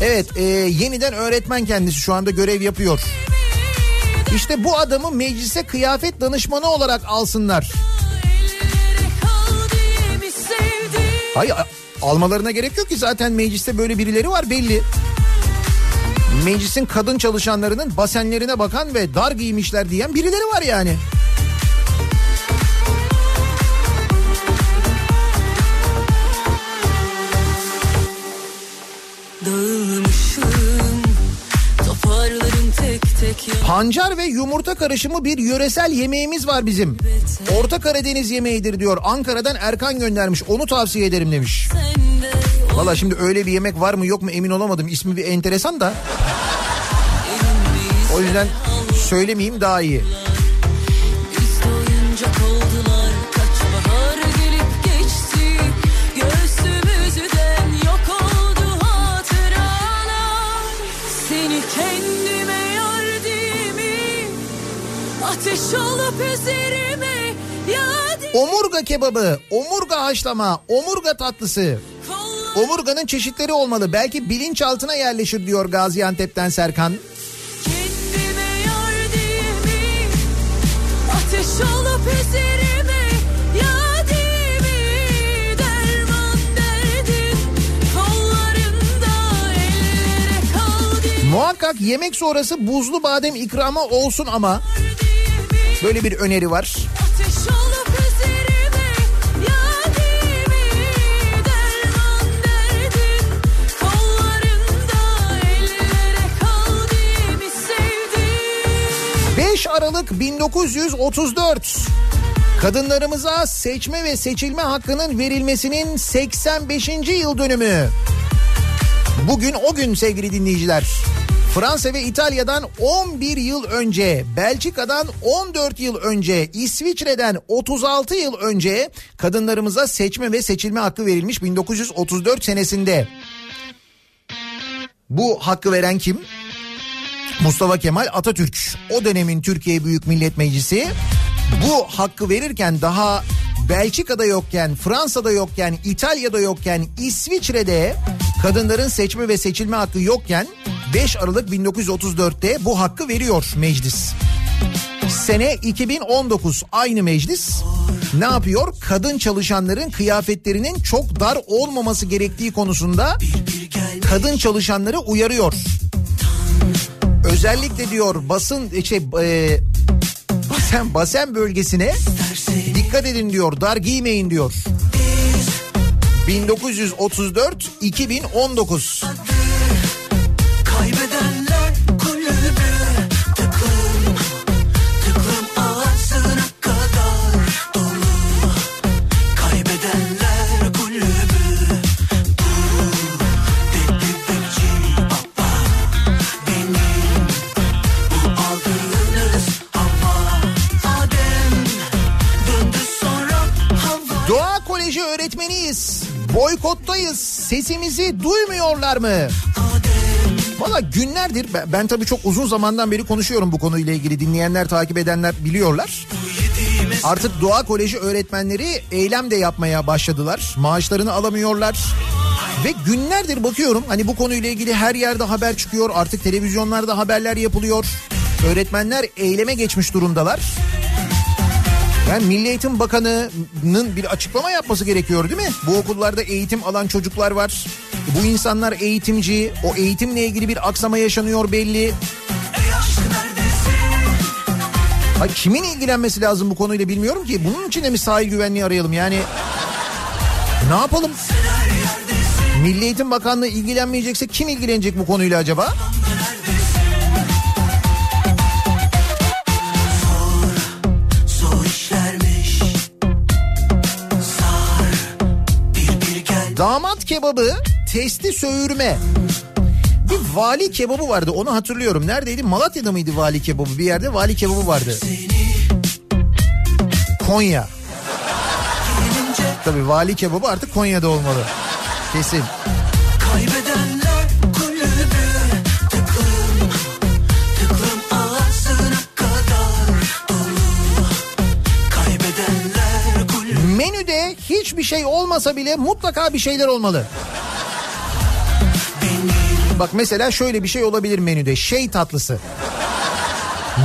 Evet e, yeniden öğretmen kendisi şu anda görev yapıyor. İşte bu adamı meclise kıyafet danışmanı olarak alsınlar. Hayır almalarına gerek yok ki zaten mecliste böyle birileri var belli. Meclisin kadın çalışanlarının basenlerine bakan ve dar giymişler diyen birileri var yani. Pancar ve yumurta karışımı bir yöresel yemeğimiz var bizim. Orta Karadeniz yemeğidir diyor. Ankara'dan Erkan göndermiş. Onu tavsiye ederim demiş. Valla şimdi öyle bir yemek var mı yok mu emin olamadım. İsmi bir enteresan da. O yüzden söylemeyeyim daha iyi. Üzerime Omurga kebabı, omurga haşlama, omurga tatlısı. Omurganın çeşitleri olmalı. Belki bilinçaltına yerleşir diyor Gaziantep'ten Serkan. Ateş olup üzerime Muhakkak yemek sonrası buzlu badem ikramı olsun ama böyle bir öneri var. Ateş olup üzerime Yadimi Derman derdin Kollarında ellere kaldı mi sevdim 5 Aralık 1934 kadınlarımıza seçme ve seçilme hakkının verilmesinin 85. yıl dönümü. Bugün o gün sevgili dinleyiciler. Fransa ve İtalya'dan 11 yıl önce, Belçika'dan 14 yıl önce, İsviçre'den 36 yıl önce kadınlarımıza seçme ve seçilme hakkı verilmiş 1934 senesinde. Bu hakkı veren kim? Mustafa Kemal Atatürk o dönemin Türkiye Büyük Millet Meclisi bu hakkı verirken daha Belçika'da yokken, Fransa'da yokken, İtalya'da yokken, İsviçre'de kadınların seçme ve seçilme hakkı yokken 5 Aralık 1934'te bu hakkı veriyor meclis. Sene 2019 aynı meclis ne yapıyor? Kadın çalışanların kıyafetlerinin çok dar olmaması gerektiği konusunda kadın çalışanları uyarıyor. Özellikle diyor basın şey e, basen bölgesine dikkat edin diyor. Dar giymeyin diyor. 1934 Boykottayız. Sesimizi duymuyorlar mı? Valla günlerdir ben, ben tabii çok uzun zamandan beri konuşuyorum bu konuyla ilgili. Dinleyenler, takip edenler biliyorlar. Artık Doğa Koleji öğretmenleri eylem de yapmaya başladılar. Maaşlarını alamıyorlar. Ve günlerdir bakıyorum hani bu konuyla ilgili her yerde haber çıkıyor. Artık televizyonlarda haberler yapılıyor. Öğretmenler eyleme geçmiş durumdalar. Yani Milli Eğitim Bakanı'nın bir açıklama yapması gerekiyor değil mi? Bu okullarda eğitim alan çocuklar var. Bu insanlar eğitimci. O eğitimle ilgili bir aksama yaşanıyor belli. Ha, kimin ilgilenmesi lazım bu konuyla bilmiyorum ki. Bunun için de mi sahil güvenliği arayalım yani? Ne yapalım? Milli Eğitim Bakanlığı ilgilenmeyecekse kim ilgilenecek bu konuyla acaba? Damat kebabı, testi söğürme. Bir vali kebabı vardı onu hatırlıyorum. Neredeydi? Malatya'da mıydı vali kebabı? Bir yerde vali kebabı vardı. Konya. Tabii vali kebabı artık Konya'da olmalı. Kesin. Şey olmasa bile mutlaka bir şeyler olmalı. Bak mesela şöyle bir şey olabilir menüde. Şey tatlısı.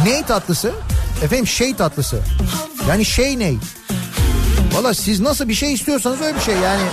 Ney tatlısı? Efendim şey tatlısı. Yani şey ney? Valla siz nasıl bir şey istiyorsanız öyle bir şey yani.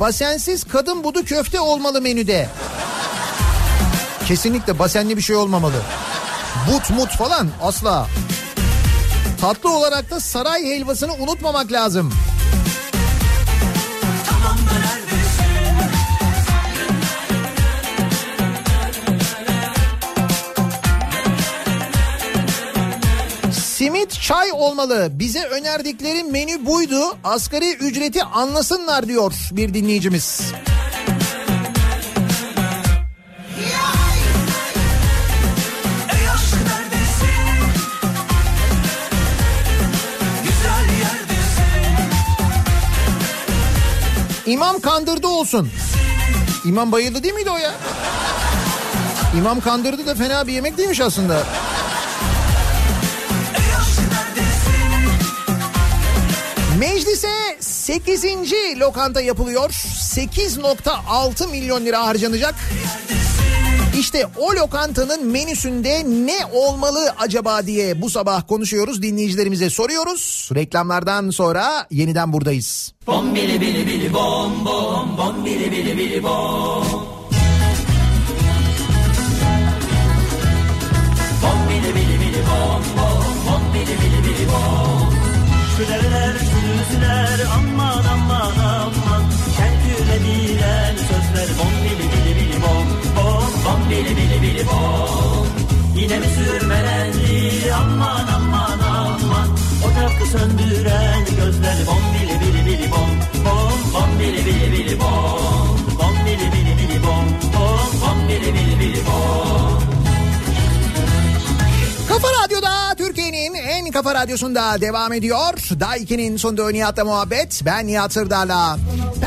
Basensiz kadın budu köfte olmalı menüde. Kesinlikle basenli bir şey olmamalı. But mut falan asla. Tatlı olarak da saray helvasını unutmamak lazım. Simit çay olmalı. Bize önerdikleri menü buydu. Asgari ücreti anlasınlar diyor bir dinleyicimiz. İmam kandırdı olsun. İmam bayıldı değil miydi o ya? İmam kandırdı da fena bir yemek değilmiş aslında. Meclise 8. lokanta yapılıyor. 8.6 milyon lira harcanacak. İşte o lokantanın menüsünde ne olmalı acaba diye bu sabah konuşuyoruz. Dinleyicilerimize soruyoruz. Reklamlardan sonra yeniden buradayız. Bom bili bili bili bom bom bom bili bili bili bom. Şüleler sürüsüler aman aman aman. Şerküle bilen sözler bom bili bili bili bom bom bom bili bili bili bom. Yine mi sürmelendi aman aman aman. Ocakı söndüren gözler bom bili bili bili bom bom bom bili bili bili bom bom bili bili bili bom bom bom bili bili bili bom. Radyo'da Türkiye'nin en kafa radyosunda devam ediyor. Daiki'nin sunduğu Nihat'la muhabbet. Ben Nihat Sırdar'la.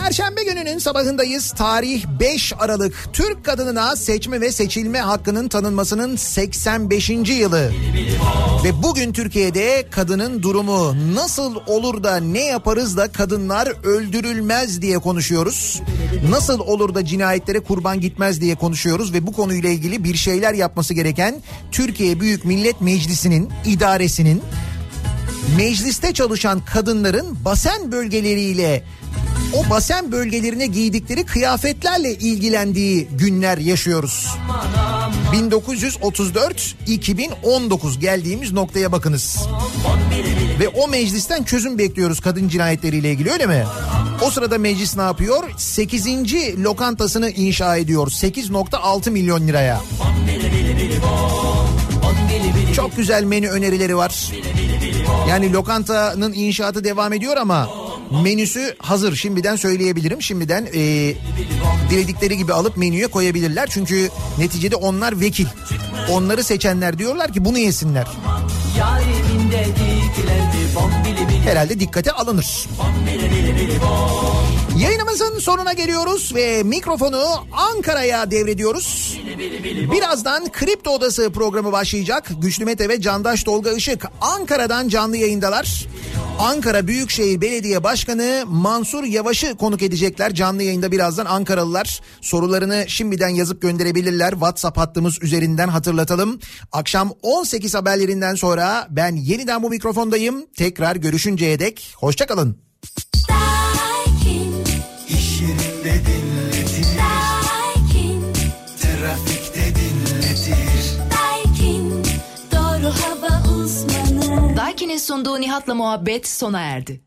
Perşembe gününün sabahındayız. Tarih 5 Aralık. Türk kadınına seçme ve seçilme hakkının tanınmasının 85. yılı. Ve bugün Türkiye'de kadının durumu nasıl olur da ne yaparız da kadınlar öldürülmez diye konuşuyoruz. Nasıl olur da cinayetlere kurban gitmez diye konuşuyoruz ve bu konuyla ilgili bir şeyler yapması gereken Türkiye Büyük Millet Meclisi'nin idaresinin mecliste çalışan kadınların basen bölgeleriyle o basen bölgelerine giydikleri kıyafetlerle ilgilendiği günler yaşıyoruz. 1934-2019 geldiğimiz noktaya bakınız. Ve o meclisten çözüm bekliyoruz kadın cinayetleriyle ilgili öyle mi? O sırada meclis ne yapıyor? 8. lokantasını inşa ediyor 8.6 milyon liraya. Çok güzel menü önerileri var. Yani lokantanın inşaatı devam ediyor ama menüsü hazır. Şimdiden söyleyebilirim. Şimdiden e, diledikleri gibi alıp menüye koyabilirler. Çünkü neticede onlar vekil. Onları seçenler diyorlar ki bunu yesinler. Yariminde dikiledi bombili bili Herhalde dikkate alınır. Yayınımızın sonuna geliyoruz ve mikrofonu Ankara'ya devrediyoruz. Birazdan Kripto Odası programı başlayacak. Güçlü Mete ve Candaş Tolga Işık Ankara'dan canlı yayındalar. Ankara Büyükşehir Belediye Başkanı Mansur Yavaş'ı konuk edecekler. Canlı yayında birazdan Ankaralılar sorularını şimdiden yazıp gönderebilirler. WhatsApp hattımız üzerinden hatırlatalım. Akşam 18 haberlerinden sonra ben yeniden bu mikrofondayım. Tekrar görüşünceye dek hoşçakalın. Daiki'nin sunduğu Nihat'la muhabbet sona erdi.